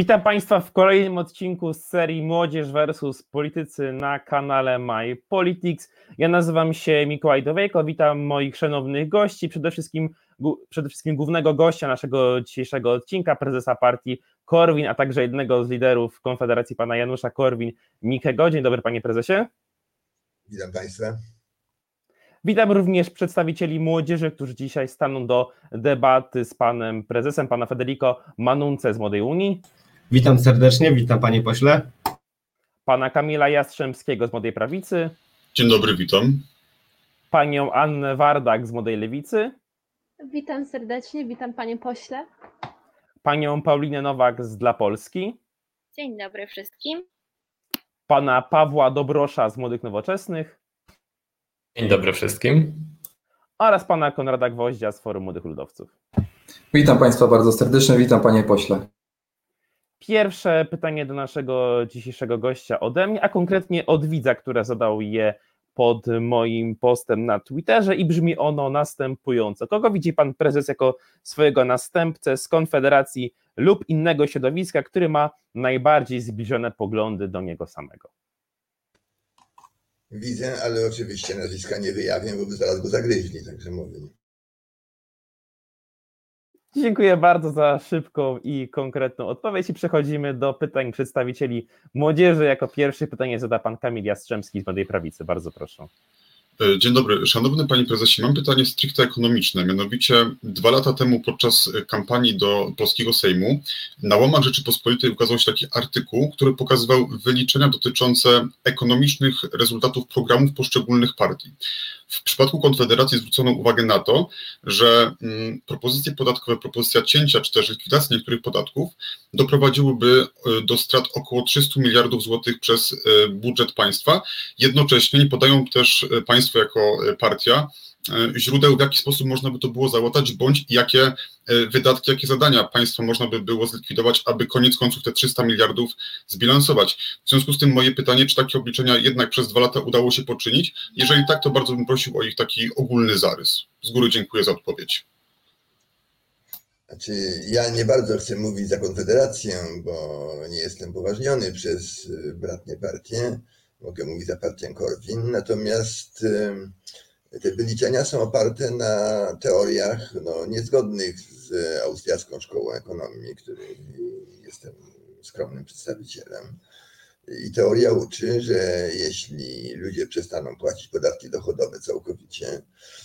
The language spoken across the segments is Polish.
Witam Państwa w kolejnym odcinku z serii Młodzież versus Politycy na kanale My Politics. Ja nazywam się Mikołaj Dowejko, witam moich szanownych gości, przede wszystkim, przede wszystkim głównego gościa naszego dzisiejszego odcinka, prezesa partii Korwin, a także jednego z liderów Konfederacji, pana Janusza Korwin, Mikego. Dzień dobry panie prezesie. Witam Państwa. Witam również przedstawicieli młodzieży, którzy dzisiaj staną do debaty z panem prezesem, pana Federico Manunce z Młodej Unii. Witam serdecznie, witam panie pośle. Pana Kamila Jastrzębskiego z Młodej Prawicy. Dzień dobry, witam. Panią Annę Wardak z Młodej Lewicy. Witam serdecznie, witam panie pośle. Panią Paulinę Nowak z Dla Polski. Dzień dobry wszystkim. Pana Pawła Dobrosza z Młodych Nowoczesnych. Dzień dobry wszystkim. Oraz pana Konrada Gwoździa z Forum Młodych Ludowców. Witam Państwa bardzo serdecznie, witam Panie Pośle. Pierwsze pytanie do naszego dzisiejszego gościa ode mnie, a konkretnie od widza, który zadał je pod moim postem na Twitterze i brzmi ono następująco. Kogo widzi pan prezes jako swojego następcę z Konfederacji lub innego środowiska, który ma najbardziej zbliżone poglądy do niego samego? Widzę, ale oczywiście nazwiska nie wyjawię, bo zaraz go zagryźli, także mówię. Dziękuję bardzo za szybką i konkretną odpowiedź i przechodzimy do pytań przedstawicieli młodzieży. Jako pierwszy pytanie zada pan Kamil Jastrzębski z Młodej Prawicy. Bardzo proszę. E, dzień dobry. Szanowny Panie Prezesie, mam pytanie stricte ekonomiczne. Mianowicie dwa lata temu podczas kampanii do polskiego Sejmu na łamach Rzeczypospolitej ukazał się taki artykuł, który pokazywał wyliczenia dotyczące ekonomicznych rezultatów programów poszczególnych partii. W przypadku Konfederacji zwrócono uwagę na to, że mm, propozycje podatkowe, propozycja cięcia czy też likwidacji niektórych podatków doprowadziłyby e, do strat około 300 miliardów złotych przez e, budżet państwa. Jednocześnie nie podają też e, państwo jako partia źródeł, w jaki sposób można by to było załatać, bądź jakie wydatki, jakie zadania państwa można by było zlikwidować, aby koniec końców te 300 miliardów zbilansować. W związku z tym moje pytanie, czy takie obliczenia jednak przez dwa lata udało się poczynić? Jeżeli tak, to bardzo bym prosił o ich taki ogólny zarys. Z góry dziękuję za odpowiedź. Znaczy, ja nie bardzo chcę mówić za Konfederację, bo nie jestem poważniony przez bratnie partie. Mogę mówić za partię Korwin, natomiast te wyliczenia są oparte na teoriach no, niezgodnych z austriacką szkołą ekonomii, której jestem skromnym przedstawicielem. I teoria uczy, że jeśli ludzie przestaną płacić podatki dochodowe całkowicie,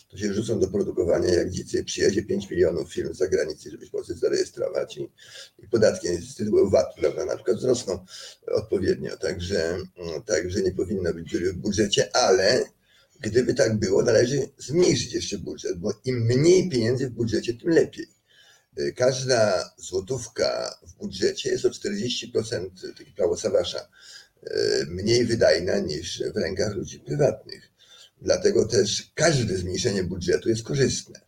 to się rzucą do produkowania jak dzicy. Przyjedzie 5 milionów firm z zagranicy, żeby w Polsce zarejestrować i, i podatki z tytułu VAT, prawda, na przykład wzrosną odpowiednio. Także, także nie powinno być dziury w budżecie, ale Gdyby tak było, należy zmniejszyć jeszcze budżet, bo im mniej pieniędzy w budżecie, tym lepiej. Każda złotówka w budżecie jest o 40%, takie prawo Sawasza, mniej wydajna niż w rękach ludzi prywatnych. Dlatego też każde zmniejszenie budżetu jest korzystne.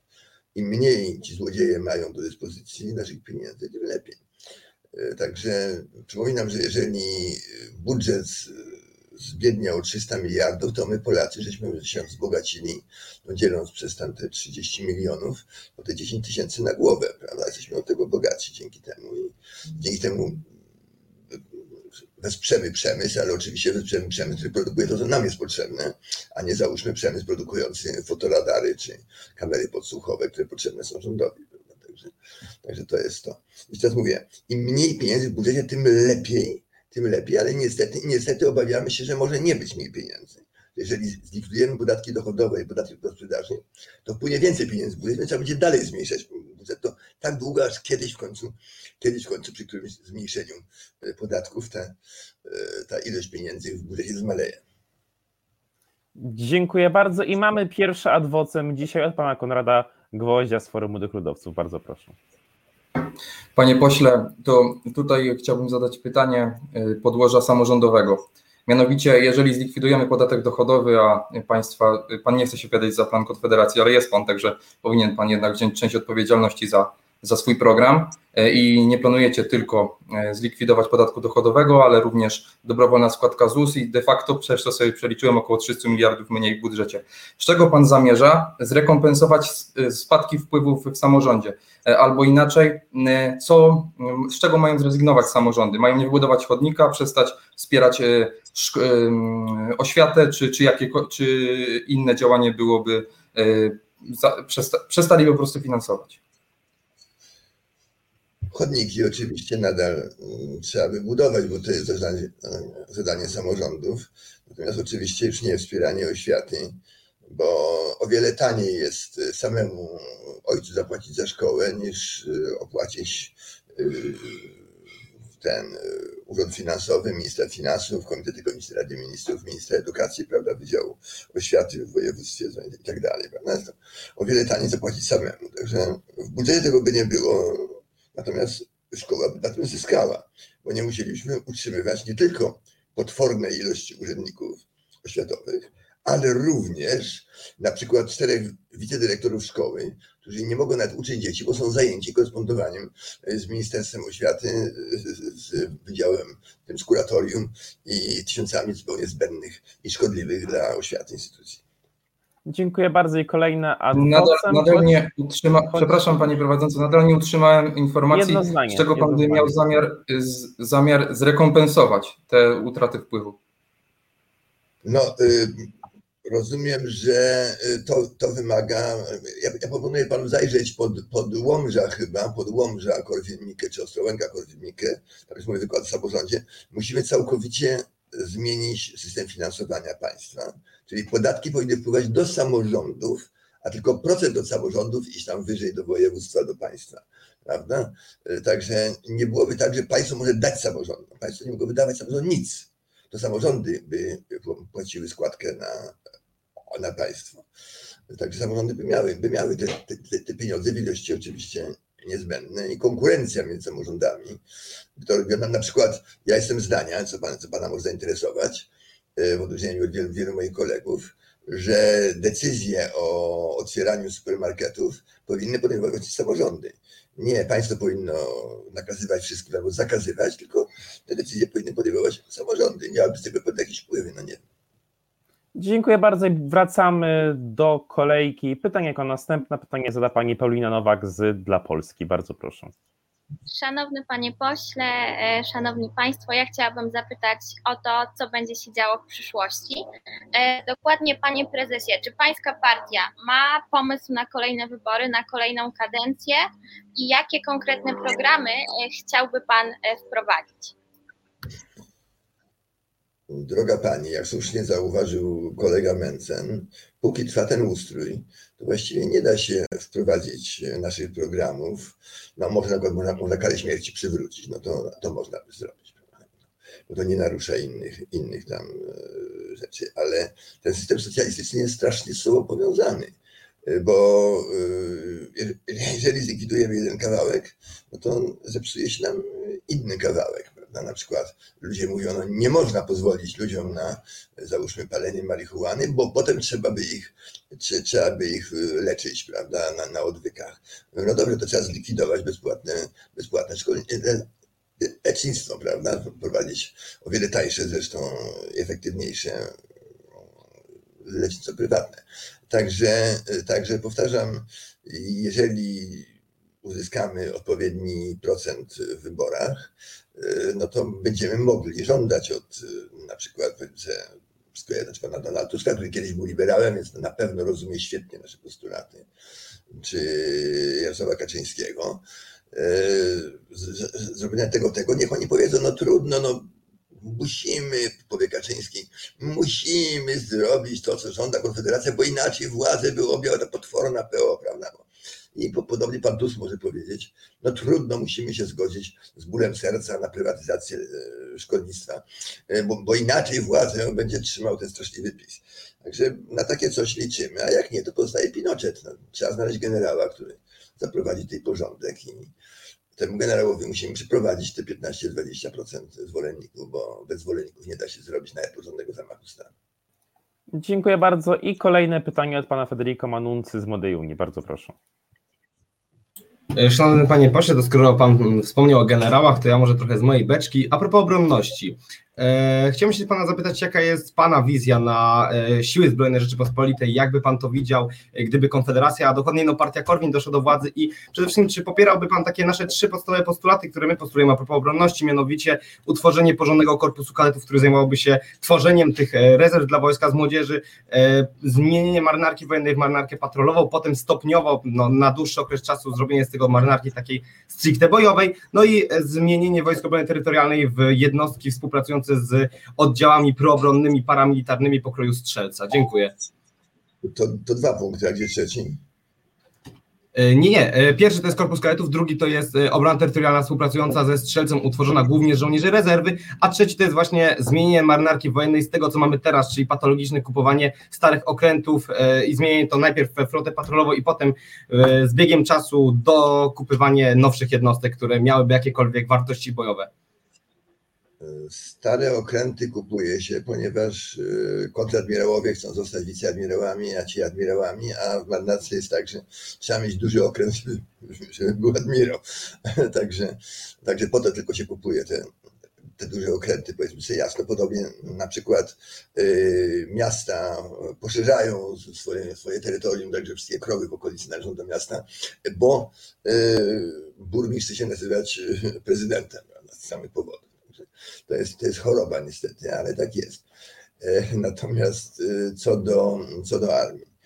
Im mniej ci złodzieje mają do dyspozycji naszych pieniędzy, tym lepiej. Także przypominam, że jeżeli budżet zbiedniał 300 miliardów, to my Polacy żeśmy się wzbogacili, no dzieląc przez tamte 30 milionów, po te 10 tysięcy na głowę, prawda? Jesteśmy od tego bogaci dzięki temu i dzięki temu wesprzemy przemysł, ale oczywiście wesprzemy przemysł, który produkuje to, co nam jest potrzebne, a nie załóżmy przemysł produkujący fotoradary czy kamery podsłuchowe, które potrzebne są rządowi. Także, także to jest to. I teraz mówię, im mniej pieniędzy w budżecie, tym lepiej, tym lepiej, ale niestety, niestety obawiamy się, że może nie być mniej pieniędzy. Jeżeli zlikwidujemy podatki dochodowe i podatki od sprzedaży, to wpłynie więcej pieniędzy w budżet, więc trzeba będzie dalej zmniejszać budżet. To tak długo, aż kiedyś w końcu, kiedyś w końcu przy którymś zmniejszeniu e, podatków ta, e, ta ilość pieniędzy w budżecie zmaleje. Dziękuję bardzo i mamy pierwszy adwocem dzisiaj od pana Konrada Gwoździa z Forum Młodych Ludowców. Bardzo proszę. Panie pośle, to tutaj chciałbym zadać pytanie y, podłoża samorządowego. Mianowicie, jeżeli zlikwidujemy podatek dochodowy, a państwa, pan nie chce się wypowiadać za plan Konfederacji, ale jest pan, także powinien pan jednak wziąć część odpowiedzialności za za swój program e, i nie planujecie tylko e, zlikwidować podatku dochodowego, ale również dobrowolna składka ZUS i de facto przecież to sobie przeliczyłem około 300 miliardów mniej w budżecie. Z czego pan zamierza zrekompensować spadki wpływów w samorządzie? Albo inaczej, co, z czego mają zrezygnować samorządy? Mają nie wybudować chodnika, przestać wspierać oświatę, czy, czy, jakie, czy inne działanie byłoby, przestali po prostu finansować? Chodniki oczywiście nadal mm, trzeba wybudować, bo to jest zadanie, zadanie samorządów. Natomiast oczywiście już nie wspieranie oświaty, bo o wiele taniej jest samemu ojcu zapłacić za szkołę, niż y, opłacić y, ten y, Urząd Finansowy, Ministra Finansów, Komitet Ekonomiczny Rady Ministrów, Ministra Edukacji, prawda, Wydziału Oświaty w województwie i tak dalej. Prawda? O wiele taniej zapłacić samemu. Także w budżecie tego by nie było, natomiast szkoła by na tym zyskała, bo nie musieliśmy utrzymywać nie tylko potwornej ilości urzędników oświatowych, ale również na przykład czterech wicedyrektorów szkoły, którzy nie mogą nawet uczyć dzieci, bo są zajęci korespondowaniem z Ministerstwem Oświaty, z Wydziałem, tym z kuratorium i tysiącami zupełnie zbędnych i szkodliwych dla oświaty instytucji. Dziękuję bardzo i kolejne Nadal, nadal nie utrzyma, przepraszam panie prowadzący, nadal nie utrzymałem informacji, zdanie, z czego pan by miał zamiar, z, zamiar zrekompensować te utraty wpływu. No, y, rozumiem, że y, to, to wymaga. Ja, ja proponuję panu zajrzeć pod, pod Łomża chyba, pod Łomża Korwin-Mikke czy Ostrołęka Korwin-Mikke, tak jest mój wykład w samorządzie. Musimy całkowicie zmienić system finansowania państwa, czyli podatki powinny wpływać do samorządów, a tylko procent od samorządów iść tam wyżej do województwa, do państwa. Prawda? Y, także nie byłoby tak, że państwo może dać samorządom. Państwo nie mogło wydawać samorządom nic. To samorządy by płaciły składkę na, na państwo. Także samorządy by miały, by miały te, te, te pieniądze w ilości oczywiście niezbędne i konkurencja między samorządami. To na, przykład ja jestem zdania, co, pan, co pana może zainteresować, e, w odróżnieniu od wielu, wielu moich kolegów, że decyzje o otwieraniu supermarketów powinny podejmować samorządy. Nie państwo powinno nakazywać wszystkim albo zakazywać, tylko te decyzje powinny podejmować samorządy. Miałyby z tego pewne jakieś wpływy, no nie Dziękuję bardzo wracamy do kolejki. Pytanie jako następne pytanie zada pani Paulina Nowak z Dla Polski. Bardzo proszę. Szanowny panie pośle, e, szanowni państwo, ja chciałabym zapytać o to, co będzie się działo w przyszłości. E, dokładnie panie prezesie, czy pańska partia ma pomysł na kolejne wybory, na kolejną kadencję i jakie konkretne programy e, chciałby pan wprowadzić? Droga pani, jak słusznie zauważył kolega Mencen, póki trwa ten ustrój, to właściwie nie da się wprowadzić naszych programów. No może na przykład można, można karę śmierci przywrócić, no to, to można by zrobić, bo to nie narusza innych, innych tam e, rzeczy, ale ten system socjalistyczny jest strasznie z sobą powiązany, e, bo e, jeżeli zlikwidujemy jeden kawałek, no to zepsuje się nam inny kawałek na przykład ludzie mówią, no nie można pozwolić ludziom na załóżmy palenie marihuany, bo potem trzeba by ich, trzeba by ich y, leczyć, prawda, na, na odwykach. No dobrze, to trzeba zlikwidować bezpłatne, bezpłatne szkolenie, lecznictwo, prawda, prowadzić o wiele tańsze zresztą, efektywniejsze lecznictwo prywatne. Także, także powtarzam, jeżeli uzyskamy odpowiedni procent w wyborach, no to będziemy mogli żądać od na przykład skojarzyć pana Donalda Tuska, który kiedyś był liberałem, więc na pewno rozumie świetnie nasze postulaty, czy Jarosława Kaczyńskiego, zrobienia tego, tego, niech oni powiedzą, no trudno, no musimy, powie Kaczyński, musimy zrobić to, co żąda Konfederacja, bo inaczej władzę by objęła ta potworna PO, prawda? I podobnie pan Tusk może powiedzieć, no trudno, musimy się zgodzić z bólem serca na prywatyzację e, szkolnictwa, e, bo, bo inaczej władzę będzie trzymał ten straszliwy PiS. Także na takie coś liczymy, a jak nie, to pozostaje Pinochet. No, trzeba znaleźć generała, który zaprowadzi tutaj porządek i temu generałowi musimy przyprowadzić te 15-20% zwolenników, bo bez zwolenników nie da się zrobić nawet porządnego zamachu stanu. Dziękuję bardzo. I kolejne pytanie od pana Federico Manuncy z Młodej Unii. Bardzo proszę. E, Szanowny panie pośle, to skoro pan wspomniał o generałach, to ja może trochę z mojej beczki. A propos obronności. E, chciałbym się pana zapytać, jaka jest pana wizja na e, siły zbrojne Rzeczypospolitej, jakby pan to widział, e, gdyby Konfederacja, a dokładnie no partia Korwin doszła do władzy i przede wszystkim, czy popierałby pan takie nasze trzy podstawowe postulaty, które my postulujemy a propos obronności, mianowicie utworzenie porządnego korpusu kadetów, który zajmowałby się tworzeniem tych rezerw dla wojska z młodzieży, zmienienie marynarki wojennej w marynarkę patrolową, potem stopniowo no, na dłuższy okres czasu zrobienie z tego marynarki takiej stricte bojowej, no i zmienienie Wojsk Obrony Terytorialnej w jednostki współpracujące z oddziałami proobronnymi, paramilitarnymi pokroju strzelca. Dziękuję. To, to dwa punkty, a gdzie trzeci? E, Nie, nie. E, Pierwszy to jest Korpus Kadetów, drugi to jest e, obrona terytorialna współpracująca ze strzelcem, utworzona głównie z żołnierzy rezerwy, a trzeci to jest właśnie zmienienie marynarki wojennej z tego, co mamy teraz, czyli patologiczne kupowanie starych okrętów i zmienienie to najpierw we flotę patrolową i potem z biegiem czasu dokupywanie nowszych jednostek, które miałyby jakiekolwiek wartości bojowe. Stare okręty kupuje się, ponieważ y, kontradmirałowie chcą zostać wiceadmirałami, a ci admirałami, a w marynarce jest tak, że trzeba mieć duży okręt, żeby, żeby był admirał. Także, także po to tylko się kupuje te, te duże okręty, powiedzmy sobie jasno. Podobnie na przykład y, miasta poszerzają swoje, swoje terytorium, także wszystkie krowy w okolicy należą do miasta, bo y, burmistrz chce się nazywać y, prezydentem z samych powodów. To jest, to jest choroba niestety, ale tak jest. E, Natomiast y, co do, co do armii.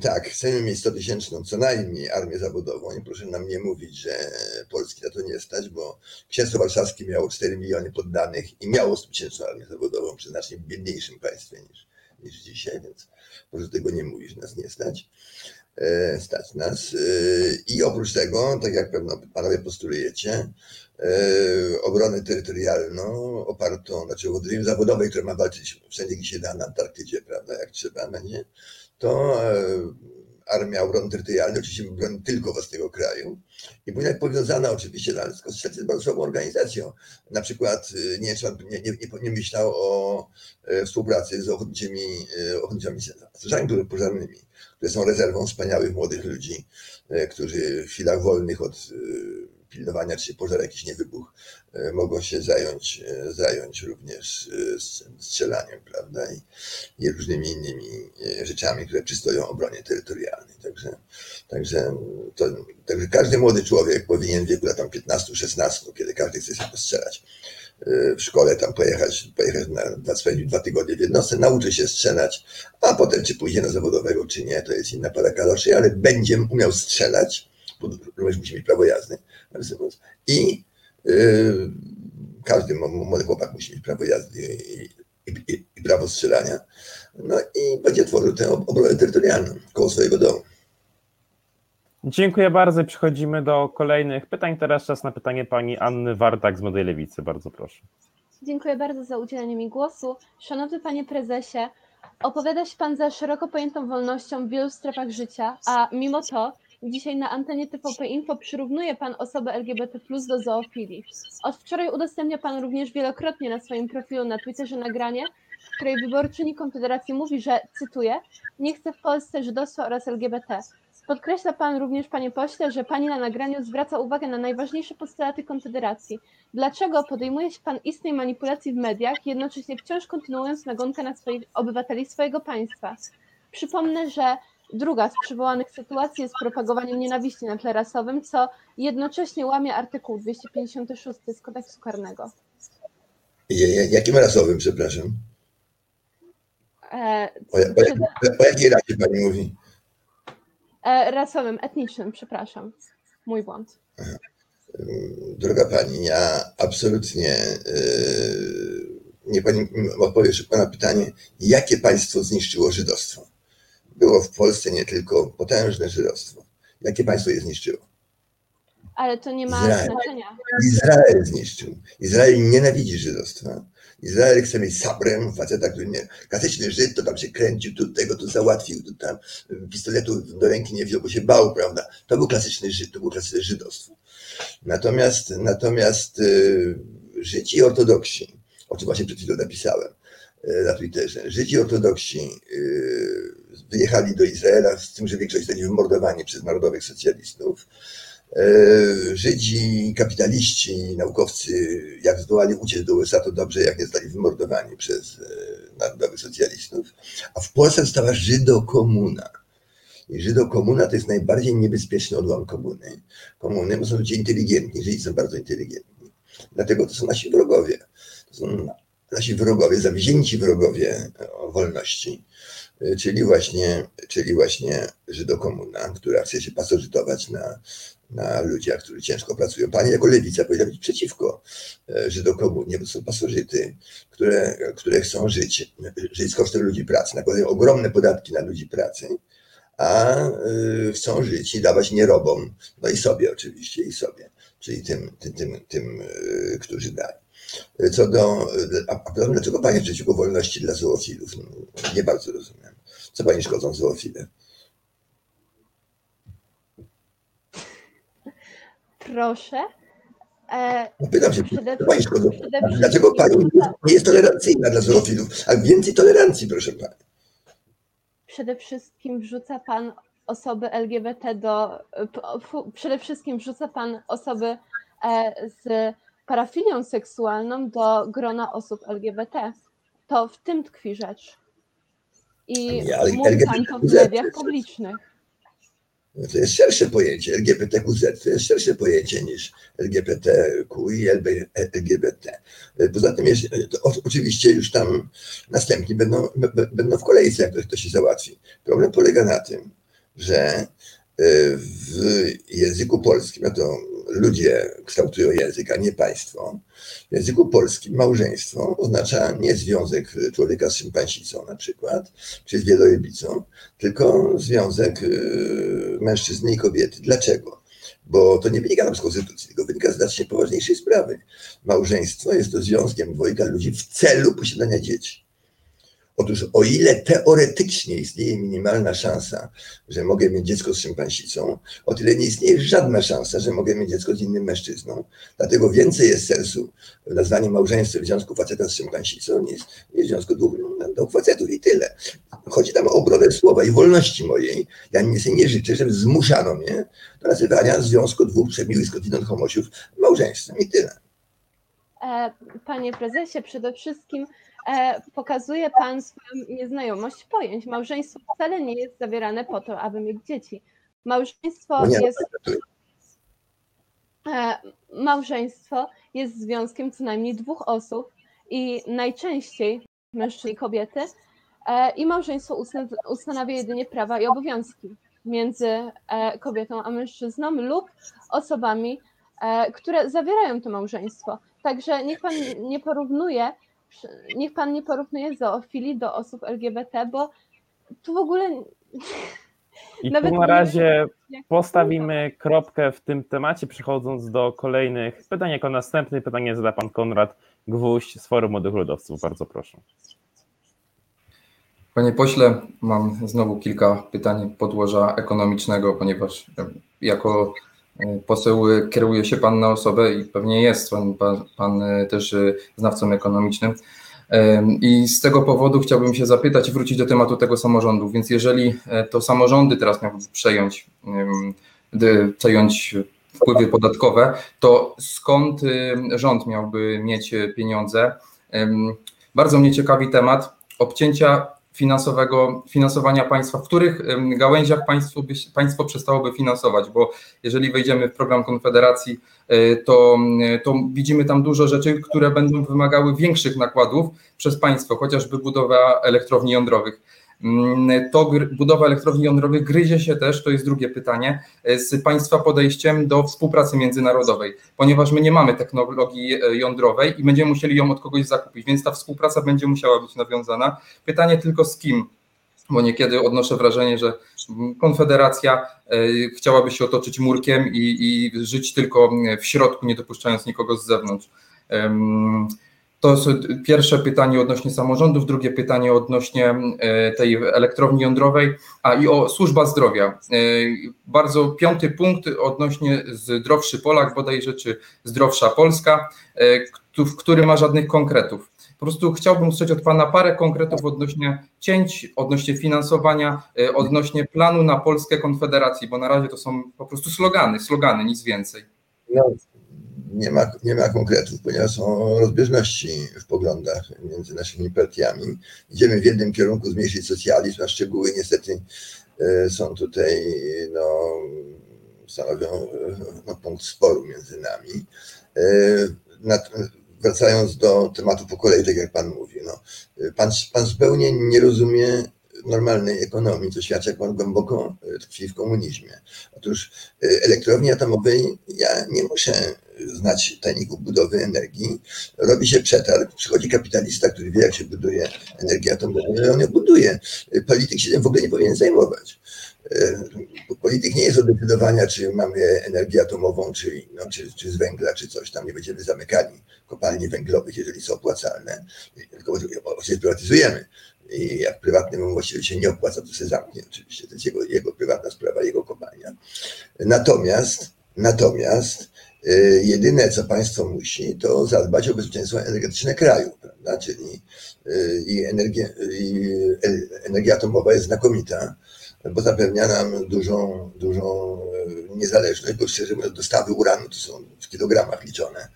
Tak, chcemy mieć 100 tysięczną co najmniej armię zawodową i proszę nam nie mówić, że Polski na to nie stać, bo Księstwo Warszawskie miało 4 miliony poddanych i miało 100 tysięczną armię zawodową przy znacznie biedniejszym państwie niż, niż dzisiaj, więc proszę tego nie mówić, że nas nie stać. E, Stać nas. E, I oprócz tego, tak jak pewno panowie postulujecie, e, obronę terytorialną opartą, znaczy o dream zawodowej, która ma walczyć wszędzie, gdzie się da, na Antarktydzie, prawda, jak trzeba będzie, to e, armia obrony terytorialnej oczywiście broni tylko własnego kraju i być powiązana oczywiście, tylko strzelcy jest bardzo organizacją. Na przykład e, nie, nie, nie, nie, myślał o e, współpracy z ochotniczymi, e, ochotniczymi strażami pożarnymi, które są rezerwą wspaniałych młodych ludzi, e, którzy w chwilach wolnych od e, pilnowania, czy pożar jakiś nie wybuchł, e, mogą się zająć, e, zająć również e, strzelaniem, prawda, i, i różnymi innymi rzeczami, które przystoją obronie terytorialnej. Także, także, to, także każdy młody człowiek powinien w wieku lat tam 15-16, kiedy każdy chce się postrzelać, w szkole tam pojechać, pojechać na, na dwa tygodnie w jednostce, nauczy się strzelać, a potem czy pójdzie na zawodowego, czy nie, to jest inna para kaloszy, ale będzie umiał strzelać, bo również musi mieć prawo jazdy, i y, każdy młody chłopak musi mieć prawo jazdy i, i, i, i prawo strzelania, no i będzie tworzył tę ob- obronę terytorialną koło swojego domu. Dziękuję bardzo. Przechodzimy do kolejnych pytań. Teraz czas na pytanie pani Anny Wartak z Młodej Lewicy. Bardzo proszę. Dziękuję bardzo za udzielenie mi głosu. Szanowny panie prezesie, opowiada się pan za szeroko pojętą wolnością w wielu strefach życia, a mimo to dzisiaj na antenie TVP Info przyrównuje pan osobę LGBT do zoofilii. Od wczoraj udostępnia pan również wielokrotnie na swoim profilu na Twitterze nagranie, w której wyborczyni Konfederacji mówi, że, cytuję, nie chce w Polsce żydostwa oraz LGBT. Podkreśla pan również, panie pośle, że pani na nagraniu zwraca uwagę na najważniejsze postulaty Konfederacji. Dlaczego podejmuje się pan istnej manipulacji w mediach, jednocześnie wciąż kontynuując nagonkę na swoich obywateli swojego państwa? Przypomnę, że druga z przywołanych sytuacji jest propagowanie nienawiści na tle rasowym, co jednocześnie łamie artykuł 256 z kodeksu karnego. Jakim rasowym, przepraszam? E, O, ja- o, jakiej rasie pani mówi? e, rasowym, etnicznym, przepraszam. Mój błąd. Droga pani, ja absolutnie yy, nie pani odpowie szybko na pytanie, jakie państwo zniszczyło żydostwo? Było w Polsce nie tylko potężne żydostwo. Jakie państwo je zniszczyło? Ale to nie ma Izrael. znaczenia. Izrael zniszczył. Izrael nienawidzi żydostwa. Izrael chce mieć sabrem, faceta, który nie... Klasyczny Żyd to tam się kręcił, tu tego tu załatwił, tu tam pistoletu do ręki nie wziął, bo się bał, prawda? To był klasyczny Żyd, to było klasyczne żydostwo. Natomiast, natomiast y, Żydzi ortodoksi, o czym właśnie przed chwilą napisałem y, na Twitterze, Żydzi ortodoksi y, wyjechali do Izraela z tym, że większość zostali wymordowani przez narodowych socjalistów Żydzi, kapitaliści, naukowcy, jak zdołali uciec do USA, to dobrze, jak nie zostali wymordowani przez narodowych socjalistów. A w Polsce została Żydokomuna. I Żydokomuna to jest najbardziej niebezpieczny odłam komuny. Komuny bo są ludzie inteligentni, Żydzi są bardzo inteligentni. Dlatego to są nasi wrogowie. To są nasi wrogowie, zawzięci wrogowie wolności czyli właśnie, czyli właśnie Żydokomuna, która chce się pasożytować na, na ludziach, którzy ciężko pracują. Pani jako lewica powinna być przeciwko e, Żydokomunie, bo są pasożyty, które, które chcą żyć, żyć z kosztem ludzi pracy, nakładają ogromne podatki na ludzi pracy, a e, chcą żyć i dawać nierobom, no i sobie oczywiście, i sobie, czyli tym, tym, tym, tym e, którzy dają. Co do. A, a dlaczego Panie przeciwko wolności dla zoofilów? No, nie bardzo rozumiem. Co Pani szkodzą zoofile? Proszę. E, no pytam się, co Pani szkodzą? Dlaczego Pani nie jest tolerancyjna dla zoofilów? A więcej tolerancji, proszę Pani. Przede wszystkim wrzuca Pan osoby LGBT do. Przede wszystkim wrzuca Pan osoby e, z parafilią seksualną do grona osób LGBT. To w tym tkwi rzecz. I mówi to w mediach publicznych. No to jest szersze pojęcie. LGBTQZ to jest szersze pojęcie niż LGBTQ i LGBT. Poza tym jest, oczywiście już tam następni będą, będą w kolejce, jak to się załatwi. Problem polega na tym, że w języku polskim, no to ludzie kształtują język, a nie państwo. W języku polskim małżeństwo oznacza nie związek człowieka z szympansicą na przykład, czy z wielojebicą, tylko związek y, mężczyzny i kobiety. Dlaczego? Bo to nie wynika z konstytucji, tylko wynika z znacznie poważniejszej sprawy. Małżeństwo jest to związkiem dwojga ludzi w celu posiadania dzieci. Otóż o ile teoretycznie istnieje minimalna szansa, że mogę mieć dziecko z szympansicą, o tyle nie istnieje żadna szansa, że mogę mieć dziecko z innym mężczyzną. Dlatego więcej jest sensu w nazwaniu małżeństwa w związku faceta z szympansicą niż, w związku dwóch, dwóch facetów i tyle. Chodzi tam o obronę słowa i wolności mojej. Ja nie, nie życzę, żeby zmuszano mnie do nazywania związku dwóch przemiłych skądinąd homosiów małżeństwem i tyle. E, panie prezesie, przede wszystkim pokazuje Pan swoją nieznajomość pojęć. Małżeństwo wcale nie jest zawierane po to, aby mieć dzieci. Małżeństwo no jest. E, małżeństwo jest związkiem co najmniej dwóch osób i najczęściej mężczyzn i kobiety. E, I małżeństwo ustanawia jedynie prawa i obowiązki między kobietą a mężczyzną lub osobami, które zawierają to małżeństwo. Także niech pan nie porównuje niech pan nie porównuje zoofilii do osób LGBT, bo tu w ogóle. I tu na razie postawimy kropkę w tym temacie, przechodząc do kolejnych pytań. Jako następne pytanie zada pan Konrad Gwóźdź z Forum Młodych Ludowców. Bardzo proszę. Panie pośle, mam znowu kilka pytań podłoża ekonomicznego, ponieważ jako Poseł kieruje się Pan na osobę i pewnie jest Pan, pan, pan też znawcą ekonomicznym. I z tego powodu chciałbym się zapytać i wrócić do tematu tego samorządu. Więc jeżeli e, to samorządy teraz miały przejąć, przejąć wpływy podatkowe, to skąd rząd miałby mieć pieniądze? Bardzo mnie ciekawi temat obcięcia finansowego, finansowania państwa, w których gałęziach państwo, państwo przestałoby finansować, bo jeżeli wejdziemy w program Konfederacji, e, to, to widzimy tam dużo rzeczy, które będą wymagały większych nakładów przez państwo, chociażby budowa elektrowni jądrowych. Mm, to budowa elektrowni jądrowych gryzie się też, to jest drugie pytanie, e, z Państwa podejściem do współpracy międzynarodowej, ponieważ my nie mamy technologii e, jądrowej i będziemy musieli ją od kogoś zakupić, więc ta współpraca będzie musiała być nawiązana. Pytanie tylko z kim, bo niekiedy odnoszę wrażenie, że Konfederacja e, chciałaby się otoczyć murkiem i, i żyć tylko w środku, nie dopuszczając nikogo z zewnątrz. To jest pierwsze pytanie odnośnie samorządów, drugie pytanie odnośnie e, tej elektrowni jądrowej, a i o służba zdrowia. E, bardzo piąty punkt odnośnie zdrowszy Polak, bodajże czy zdrowsza Polska, e, w który ma żadnych konkretów. Po prostu chciałbym usłyszeć od Pana parę konkretów odnośnie cięć, odnośnie finansowania, odnośnie planu na Polskę Konfederacji, bo na razie to są po prostu slogany, slogany, nic więcej. No, nie ma, nie ma konkretów, ponieważ są rozbieżności w poglądach między naszymi partiami. Idziemy w jednym kierunku zmniejszyć socjalizm, a szczegóły niestety e, są tutaj, no, stanowią e, no, punkt sporu między nami. E, Nad, wracając do tematu po kolei, tak jak Pan mówi, no, pan, pan zupełnie nie rozumie normalnej ekonomii, co świadczy, jak Pan głęboko tkwi w komunizmie. Otóż elektrowni atomowej ja nie muszę znać tajników budowy energii. Robi się przetarg, przychodzi kapitalista, który wie, jak się buduje energię atomową, i on ją buduje. Polityk się tym w ogóle nie powinien zajmować. Polityk nie jest od decydowania, czy mamy energię atomową, czy, no, czy, czy z węgla, czy coś tam. Nie będziemy zamykali kopalni węglowych, jeżeli są opłacalne, tylko oczywiście prywatyzujemy. I jak prywatnemu właściwie się nie opłaca, to się zamknie oczywiście. To jest jego, jego prywatna sprawa, jego kopalnia. Natomiast, natomiast y, jedyne, co państwo musi, to zadbać o bezpieczeństwo energetyczne kraju, prawda? Czyli y, i energia, i energia atomowa jest znakomita, bo zapewnia nam dużą, dużą y, niezależność, bo szczerze mówiąc dostawy uranu to są w kilogramach liczone,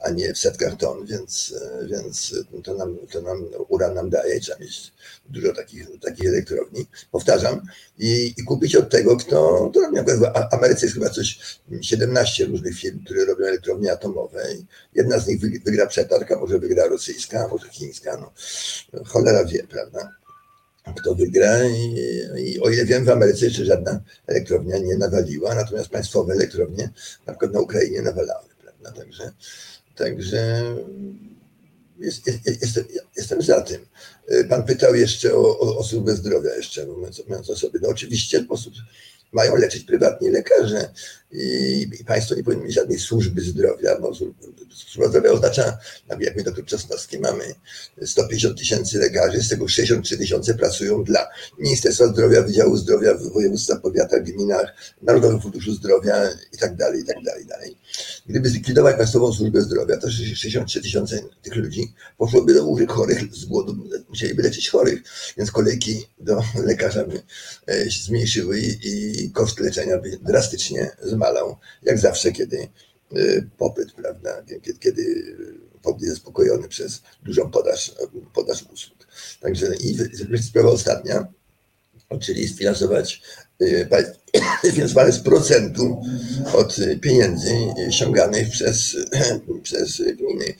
a nie w setkach ton, więc, więc to, nam, to nam uran nam daje, trzeba mieć dużo takich, takich elektrowni, powtarzam, i, i kupić od tego, kto, to robi. W Ameryce jest chyba coś 17 różnych firm, które robią elektrownie atomowe. I jedna z nich wygra przetarg, a może wygra rosyjska, a może chińska, no cholera wie, prawda? Kto wygra i, i o ile wiem, w Ameryce jeszcze żadna elektrownia nie nawaliła, natomiast państwowe elektrownie na przykład na Ukrainie nawalały, prawda? Także, także jest, jest, jestem, jestem za tym. Pan pytał jeszcze o, o, o służbę zdrowia, jeszcze mówiąc, mówiąc o sobie. No oczywiście sposób mają leczyć prywatni lekarze i, i państwo nie powinno mieć żadnej służby zdrowia, bo służba zdrowia oznacza, jak my doktor Czosnowski mamy 150 tysięcy lekarzy, z tego 63 tysiące pracują dla Ministerstwa Zdrowia, Wydziału Zdrowia, województwa, powiatach, gminach, Narodowego Funduszu Zdrowia i tak dalej, i tak dalej, dalej. Gdyby zlikwidować państwową służbę zdrowia, to 63 tysiące tych ludzi poszłoby do łóżek chorych z głodu, musieliby leczyć chorych, więc kolejki do lekarza by się zmniejszyły i koszt leczenia by drastycznie zmalał, jak zawsze, kiedy popyt, prawda, kiedy, kiedy popyt jest zaspokojony przez dużą podaż, podaż usług. Także i sprawa ostatnia, czyli sfinansować finansowane z procentu od pieniędzy ściąganych przez, przez gminy.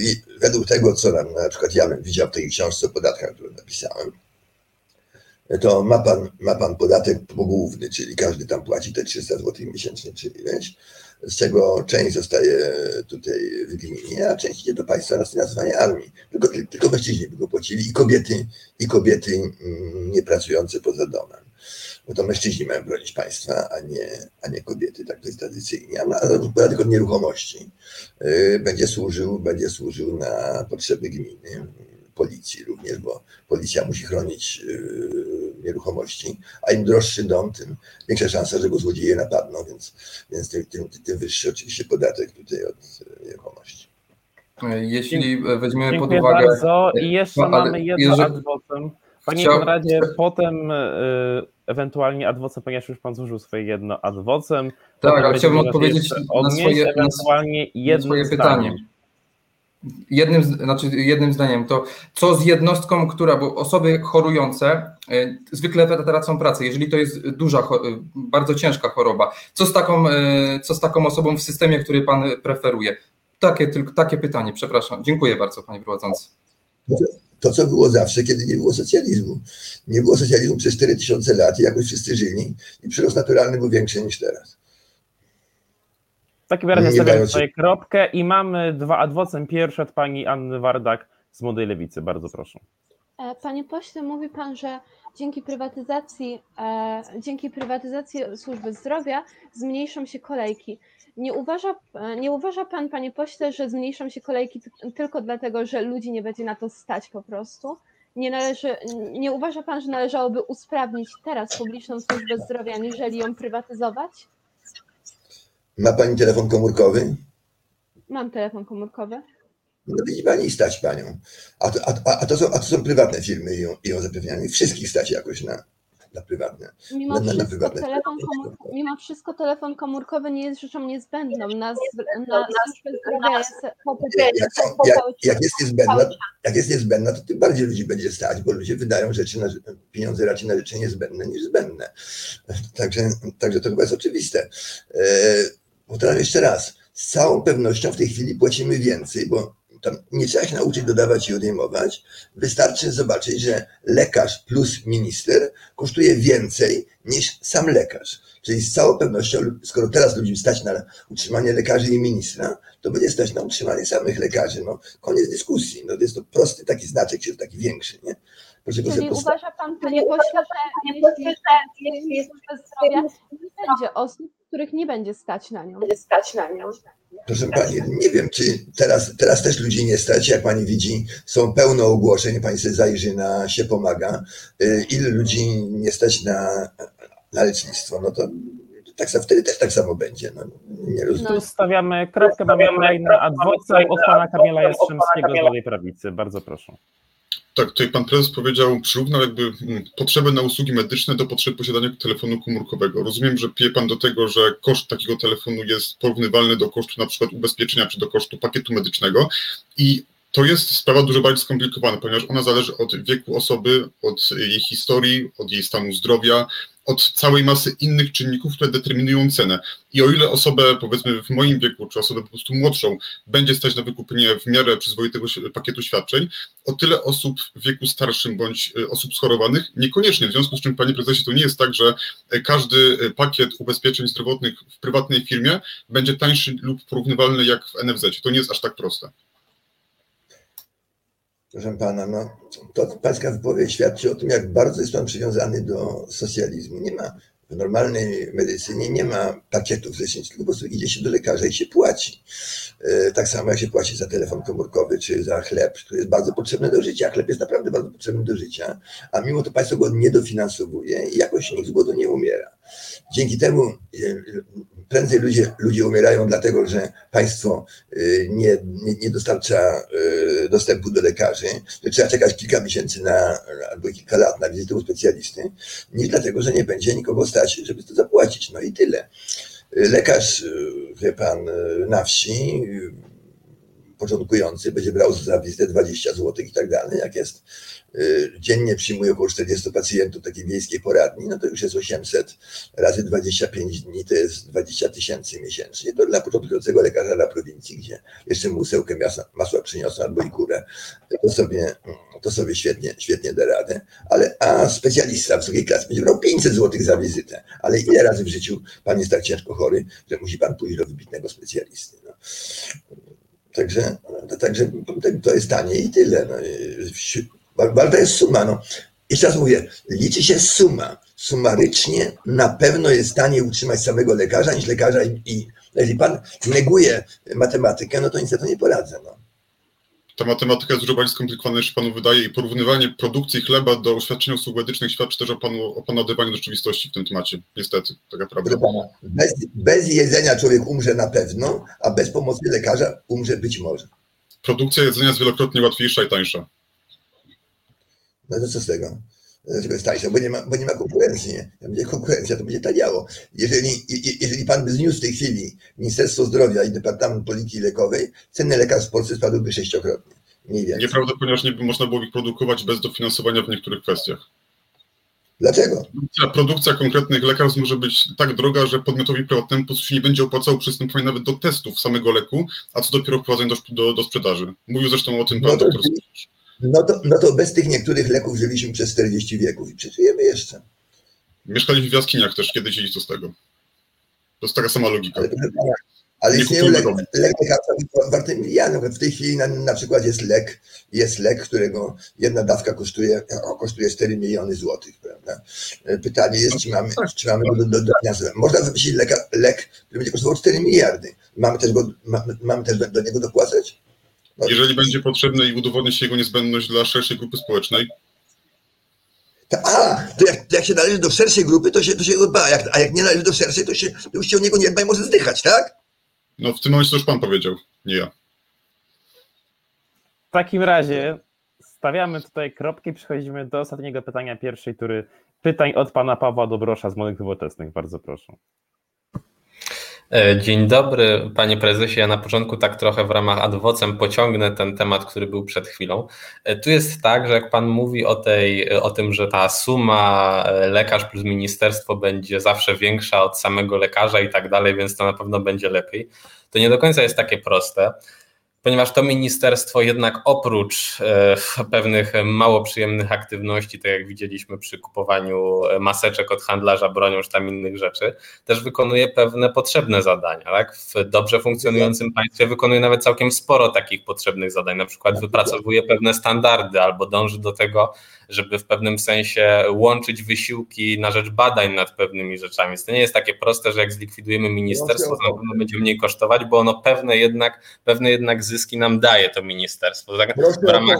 I według tego, co nam na przykład ja widział w tej książce o podatkach, którą napisałem, to ma pan, ma pan podatek pogłówny, czyli każdy tam płaci te 300 zł miesięcznie, czy ileś, z czego część zostaje tutaj w gminie, a część idzie do państwa na finansowanie armii. Tylko, tylko mężczyźni by go płacili i kobiety, i kobiety niepracujące poza domem. Bo to mężczyźni mają bronić państwa, a nie, a nie kobiety, tak to jest tradycyjnie. A podatek od nieruchomości będzie służył, będzie służył na potrzeby gminy, policji również, bo policja musi chronić nieruchomości, a im droższy dom, tym większa szansa, że go złodzieje napadną, więc, więc tym, tym, tym wyższy oczywiście podatek tutaj od nieruchomości. Jeśli weźmiemy Dziękuję pod uwagę. bardzo. I jeszcze No, mamy jedno jeżeli-. Panie Chciał- Konradzie, potem y, ewentualnie adwocem, ponieważ już pan zużył swoje jedno adwocem. Tak, ale chciałbym odpowiedzieć na swoje, ewentualnie na swoje zdaniem. pytanie. Jednym, znaczy jednym zdaniem to, co z jednostką, która, bo osoby chorujące e, zwykle tracą pracę, jeżeli to jest duża, e, bardzo ciężka choroba. Co z taką, e, co z taką osobą w systemie, który pan preferuje? Takie, tylko, takie pytanie, przepraszam. Dziękuję bardzo, panie prowadzący. To, co było zawsze, kiedy nie było socjalizmu. Nie było socjalizmu przez 4000 lat i jakoś wszyscy żyli i przyrost naturalny był większy niż teraz. W takim razie Nie stawiam tutaj kropkę i mamy dwa adwocem. Pierwszy od pani Anny Wardak z Młodej Lewicy. Bardzo proszę. E, Panie pośle, mówi pan, że dzięki prywatyzacji, e, dzięki prywatyzacji służby zdrowia zmniejszą się kolejki. Nie uważa, e, nie uważa pan, panie pośle, że zmniejszą się kolejki tylko dlatego, że ludzi nie będzie na to stać po prostu? Nie, należy, nie uważa pan, że należałoby usprawnić teraz publiczną służbę zdrowia, niżeli ją prywatyzować? Ma pani telefon komórkowy? Mam telefon komórkowy. No widzi pani, stać panią. A to, a, a to, są, a to są prywatne firmy i ją, i ją zapewniają. Wszystkich stać jakoś na, na prywatne. Mimo, na, na, wszystko, prywatne telefon mimo wszystko telefon komórkowy nie jest rzeczą niezbędną. Na, na służbę zdrowia. Jak, jak, jest niezbędna, jak jest niezbędna, to tym bardziej ludzi będzie stać, bo ludzie wydają rzeczy na, pieniądze raczej na rzeczy niezbędne niż zbędne. Także, także to chyba jest oczywiste. E, powtarzam jeszcze raz, z całą pewnością w tej chwili płacimy więcej, bo tam nie trzeba się nauczyć dodawać i odejmować. Wystarczy zobaczyć, że lekarz plus minister kosztuje więcej niż sam lekarz. Czyli z całą pewnością, skoro teraz ludzi stać na utrzymanie lekarzy i ministra, to będzie stać na utrzymanie samych lekarzy. No, koniec dyskusji. No, jest to prosty taki znaczek, czy taki większy. Nie? Proszę Czyli uważa pan, panie pośle, że jeśli, jeśli, jeśli, których nie będzie stać na nią. Będzie stać na nią. Proszę Pani, nie wiem, czy teraz, teraz też ludzi nie stać, jak Pani widzi, są pełno ogłoszeń, Pani sobie zajrzy na się pomaga, y, ile ludzi nie stać na, na lecznictwo, no to tak samo, wtedy też tak samo będzie. No, nie rozumiem. Tu stawiamy kropkę, mamy kolejny adwokat od Pana Kamila Jastrzębskiego z Lewej Prawicy. Bardzo proszę. Tak, tutaj pan prezes powiedział, przyrównał jakby mm, potrzebę na usługi medyczne do potrzeb posiadania telefonu komórkowego. Rozumiem, że pije pan do tego, że koszt takiego telefonu jest porównywalny do kosztu na przykład ubezpieczenia czy do kosztu pakietu medycznego i to jest sprawa dużo bardziej skomplikowana, ponieważ ona zależy od wieku osoby, od jej historii, od jej stanu zdrowia, od całej masy innych czynników, które determinują cenę. I o ile osobę, powiedzmy w moim wieku, czy osobę po prostu młodszą, będzie stać na wykupienie w miarę przyzwoitego pakietu świadczeń, o tyle osób w wieku starszym bądź e, osób schorowanych niekoniecznie. W związku z czym, panie prezesie, to nie jest tak, że e, każdy e, pakiet ubezpieczeń zdrowotnych w prywatnej firmie będzie tańszy lub porównywalny jak w NFZ. To nie jest aż tak proste. Proszę pana, no, to paska wypowiedź świadczy o tym, jak bardzo jest pan przywiązany do socjalizmu. Nie ma w normalnej medycynie nie ma pakietów leczniczych, tylko po prostu idzie się do lekarza i się płaci. E, tak samo jak się płaci za telefon komórkowy czy za chleb, który jest bardzo potrzebny do życia. Chleb jest naprawdę bardzo potrzebny do życia, a mimo to państwo go nie dofinansowuje i jakoś nikt z głodu nie umiera. Dzięki temu e, prędzej ludzie, ludzie umierają dlatego, że państwo y, nie, nie, nie dostarcza y, dostępu do lekarzy, że trzeba czekać kilka miesięcy na, albo kilka lat na wizytę u specjalisty, niż dlatego, że nie będzie nikogo stać, żeby to zapłacić. No i tyle. Lekarz, y, wie pan, na wsi początkujący będzie brał za wizytę 20 zł i tak dalej, jak jest y, dziennie przyjmuje około 40 pacjentów takiej wiejskiej poradni, no to już jest 800 razy 25 dni, to jest 20 tysięcy miesięcznie. To dla początkującego lekarza dla prowincji, gdzie jeszcze musełkę masła, masła przyniosą albo i kurę, to sobie, mm, to sobie świetnie, świetnie da radę. Ale, a specjalista wysokiej klasy będzie brał 500 zł za wizytę. Ale ile razy w życiu pan jest tak ciężko chory, że musi pan pójść do wybitnego specjalisty? No. Także, także to jest tanie i tyle. No. Warta jest suma. No. i raz mówię, liczy się suma. Sumarycznie na pewno jest taniej utrzymać samego lekarza niż lekarza i, jeśli pan neguje matematykę, no to niestety nie poradzę. No ta matematyka jest dużo bardziej skomplikowana niż Panu wydaje i porównywanie produkcji chleba do świadczeń usług medycznych świadczy też o Panu, o pana odrywaniu do rzeczywistości w tym temacie. Niestety, taka prawda. Bez, bez jedzenia człowiek umrze na pewno, a bez pomocy lekarza umrze być może. Produkcja jedzenia jest wielokrotnie łatwiejsza i tańsza. No to co z tego? z Westańsem, bo nie ma, bo nie ma konkurencji. Nie? Jak będzie konkurencja, to będzie taniało. Jeżeli, jeżeli pan by zniósł w tej chwili Ministerstwo Zdrowia i Departament Polityki Lekowej, ceny lekarstw w Polsce spadłyby sześciokrotnie. Mniej więcej. Nieprawda, ponieważ nie można było ich produkować bez dofinansowania w niektórych kwestiach. Dlaczego? Produkcja, produkcja konkretnych lekarstw może być tak droga, że podmiotowi prywatnemu po prostu się nie będzie opłacało przystępowanie nawet do testów samego leku, a co dopiero wprowadzenie do, do, do sprzedaży. Mówił zresztą o tym no pan no to. No to, no to bez tych niektórych leków żyliśmy przez 40 wieków i przeżyjemy jeszcze. Mieszkali w jaskiniach też kiedyś i co z tego. To jest taka sama logika. Ale, ale istnieją leki le, le, warte milionów. W tej chwili na, na, przykład jest lek, jest lek, którego jedna dawka kosztuje, kosztuje 4 miliony złotych. E, pytanie jest, czy mamy, czy mamy do, do, do Można wymyślić lek, lek, który będzie kosztował 4 miliardy. Mamy też, go, mamy, mamy też do niego dopłacać? Tak. jeżeli będzie potrzebne i udowodni się jego niezbędność dla szerszej grupy społecznej. A, to jak, jak się należy do szerszej grupy, to się, to się go dba, jak, a jak nie należy do szerszej, to, się, to już się o niego nie dba i może zdychać, tak? No w tym momencie to już pan powiedział, nie ja. W takim razie stawiamy tutaj kropki, przechodzimy do ostatniego pytania pierwszej tury pytań od pana Pawła Dobrosza z Młodych Nowoczesnych. Bardzo proszę. E, dzień dobry, panie prezesie. Ja na początku tak trochę w ramach adwocem pociągnę ten temat, który był przed chwilą. E, tu jest tak, że jak pan mówi o, tej, o tym, że ta suma e, lekarz plus ministerstwo będzie zawsze większa od samego lekarza i tak dalej, więc to na pewno będzie lepiej, to nie do końca jest takie proste ponieważ to ministerstwo jednak oprócz e, pewnych mało przyjemnych aktywności, tak jak widzieliśmy przy kupowaniu maseczek od handlarza bronią czy tam innych rzeczy, też wykonuje pewne potrzebne zadania. Tak? W dobrze funkcjonującym państwie wykonuje nawet całkiem sporo takich potrzebnych zadań, na przykład wypracowuje pewne standardy albo dąży do tego, żeby w pewnym sensie łączyć wysiłki na rzecz badań nad pewnymi rzeczami. To nie jest takie proste, że jak zlikwidujemy ministerstwo, to na pewno będzie mniej kosztować, bo ono pewne jednak, pewne jednak zyski nam daje to ministerstwo. Tak, w ramach,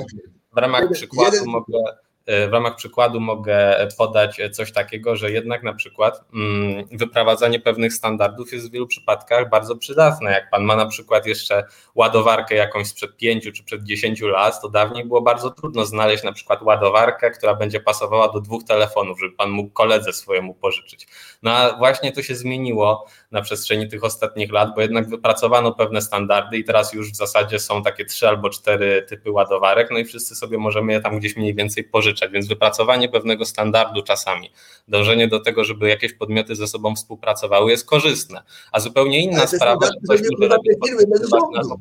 w ramach przykładu mogę w ramach przykładu mogę podać coś takiego, że jednak na przykład mm, wyprowadzanie pewnych standardów jest w wielu przypadkach bardzo przydatne. Jak pan ma na przykład jeszcze ładowarkę jakąś sprzed pięciu czy przed dziesięciu lat, to dawniej było bardzo trudno znaleźć na przykład ładowarkę, która będzie pasowała do dwóch telefonów, żeby pan mógł koledze swojemu pożyczyć. No a właśnie to się zmieniło na przestrzeni tych ostatnich lat, bo jednak wypracowano pewne standardy i teraz już w zasadzie są takie trzy albo cztery typy ładowarek, no i wszyscy sobie możemy je tam gdzieś mniej więcej więc wypracowanie pewnego standardu czasami, dążenie do tego, żeby jakieś podmioty ze sobą współpracowały jest korzystne, a zupełnie inna sprawa, że coś może robić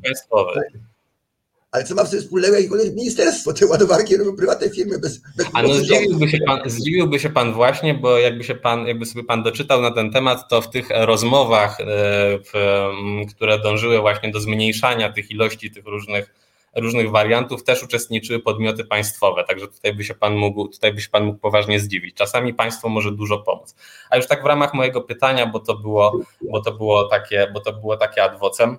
państwowe. Ale co ma w tym wspólnego jakiekolwiek ministerstwo? Te ładowarki robią prywatne firmy bez, bez A no zdziwiłby się, pan, zdziwiłby się pan właśnie, bo jakby się pan, jakby sobie pan doczytał na ten temat, to w tych rozmowach, e, w, które dążyły właśnie do zmniejszania tych ilości tych różnych różnych wariantów też uczestniczyły podmioty państwowe, także tutaj by się pan mógł, tutaj by się pan mógł poważnie zdziwić. Czasami państwo może dużo pomóc. A już tak w ramach mojego pytania, bo to było, bo to było takie, bo to było takie adwocem,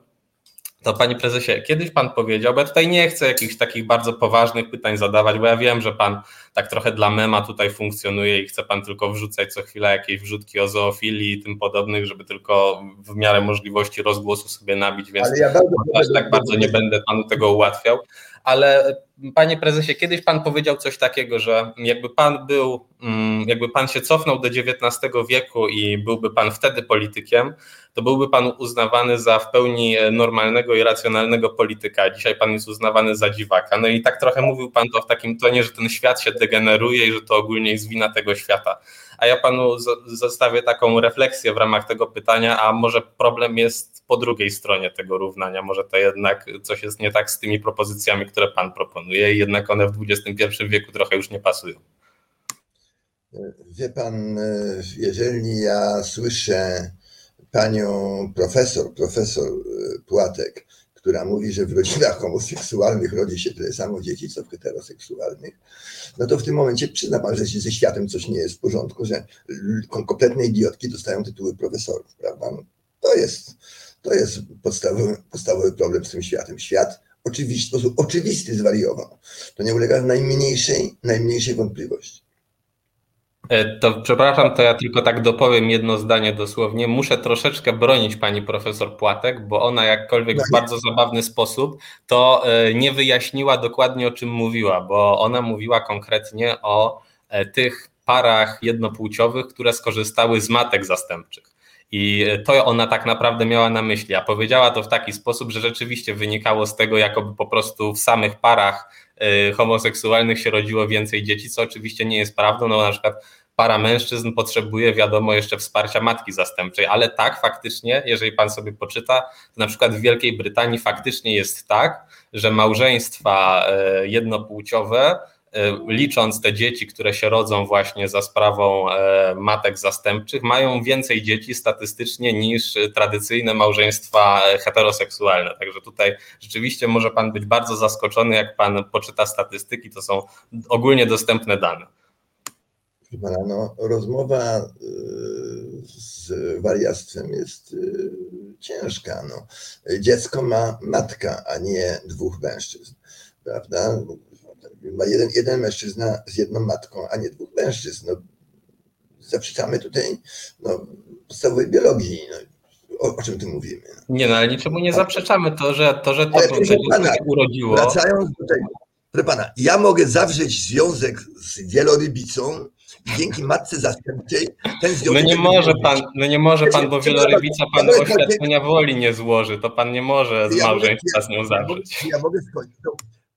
to panie prezesie, kiedyś pan powiedział, bo ja tutaj nie chcę jakichś takich bardzo poważnych pytań zadawać, bo ja wiem, że pan tak trochę dla mema tutaj funkcjonuje i chce pan tylko wrzucać co chwila jakieś wrzutki o zoofilii i tym podobnych, żeby tylko w miarę możliwości rozgłosu sobie nabić, więc ja bardzo, tak bardzo nie będę panu tego ułatwiał. Ale panie prezesie, kiedyś pan powiedział coś takiego, że jakby pan był, mm, jakby pan się cofnął do XIX wieku i byłby pan wtedy politykiem, to byłby pan uznawany za w pełni normalnego i racjonalnego polityka. Dzisiaj pan jest uznawany za dziwaka. No i tak trochę mówił pan to w takim tonie, że ten świat się degeneruje i że to ogólnie jest wina tego świata. A ja panu zostawię taką refleksję w ramach tego pytania, a może problem jest po drugiej stronie tego równania, może to jednak coś jest nie tak z tymi propozycjami, które pan proponuje i jednak one w XXI wieku trochę już nie pasują. Wie pan, jeżeli ja słyszę panią profesor, profesor Płatek, która mówi, że w rodzinach homoseksualnych rodzi się tyle samo dzieci, co w heteroseksualnych, no to w tym momencie przyzna pan, że ze światem coś nie jest w porządku, że kompletne idiotki dostają tytuły profesorów, prawda? No, to jest, to jest podstawowy, podstawowy problem z tym światem. Świat oczywisty, w sposób oczywisty zwariował. To nie ulega najmniejszej, najmniejszej wątpliwości. E, to przepraszam, to ja tylko tak dopowiem jedno zdanie dosłownie. Muszę troszeczkę bronić pani profesor Płatek, bo ona jakkolwiek w bardzo zabawny sposób to e, nie wyjaśniła dokładnie o czym mówiła, bo ona mówiła konkretnie o e, tych parach jednopłciowych, które skorzystały z matek zastępczych. I to ona tak naprawdę miała na myśli, a powiedziała to w taki sposób, że rzeczywiście wynikało z tego, jakoby po prostu w samych parach homoseksualnych się rodziło więcej dzieci, co oczywiście nie jest prawdą. No na przykład para mężczyzn potrzebuje, wiadomo, jeszcze wsparcia matki zastępczej, ale tak, faktycznie, jeżeli pan sobie poczyta, to na przykład w Wielkiej Brytanii faktycznie jest tak, że małżeństwa jednopłciowe E, licząc te dzieci, które się rodzą właśnie za sprawą e, matek zastępczych, mają więcej dzieci statystycznie niż tradycyjne małżeństwa heteroseksualne. Także tutaj rzeczywiście może Pan być bardzo zaskoczony, jak Pan poczyta statystyki, to są ogólnie dostępne dane. no, rozmowa z wariactwem jest ciężka. No. Dziecko ma matka, a nie dwóch mężczyzn. Prawda? Ma jeden, jeden mężczyzna z jedną matką, a nie dwóch mężczyzn. No, zaprzeczamy tutaj no, podstawowej biologii. No, o, o czym tu mówimy. Nie, no ale niczemu nie zaprzeczamy to, że to, że to pana, się urodziło. Wracając do tego, proszę pana, ja mogę zawrzeć związek z wielorybicą dzięki matce zastępczej ten No związek... nie może pan, no nie może pan, bo wielorybica pan oświadczenia woli nie złoży, to pan nie może z małżeństwa z nią zawrzeć. ja mogę skończyć.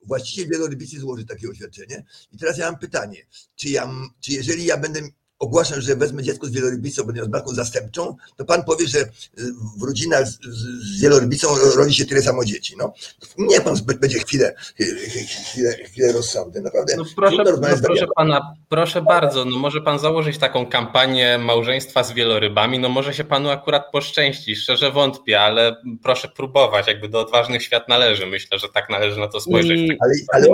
Właściciel wielorybicy złoży takie oświadczenie. I teraz ja mam pytanie, czy, ja, czy jeżeli ja będę ogłaszam, że wezmę dziecko z wielorybicą, będę miał matką zastępczą, to pan powie, że y, w rodzinach z, z wielorybicą rodzi się tyle samo dzieci. No, niech pan będzie chwilę, chwilę, chwilę rozsądny. Naprawdę. No proszę, no proszę pana, proszę bardzo, no może pan założyć taką kampanię małżeństwa z wielorybami, no może się panu akurat poszczęści, szczerze wątpię, ale proszę próbować, jakby do odważnych świat należy, myślę, że tak należy na to spojrzeć. I Ale, ale,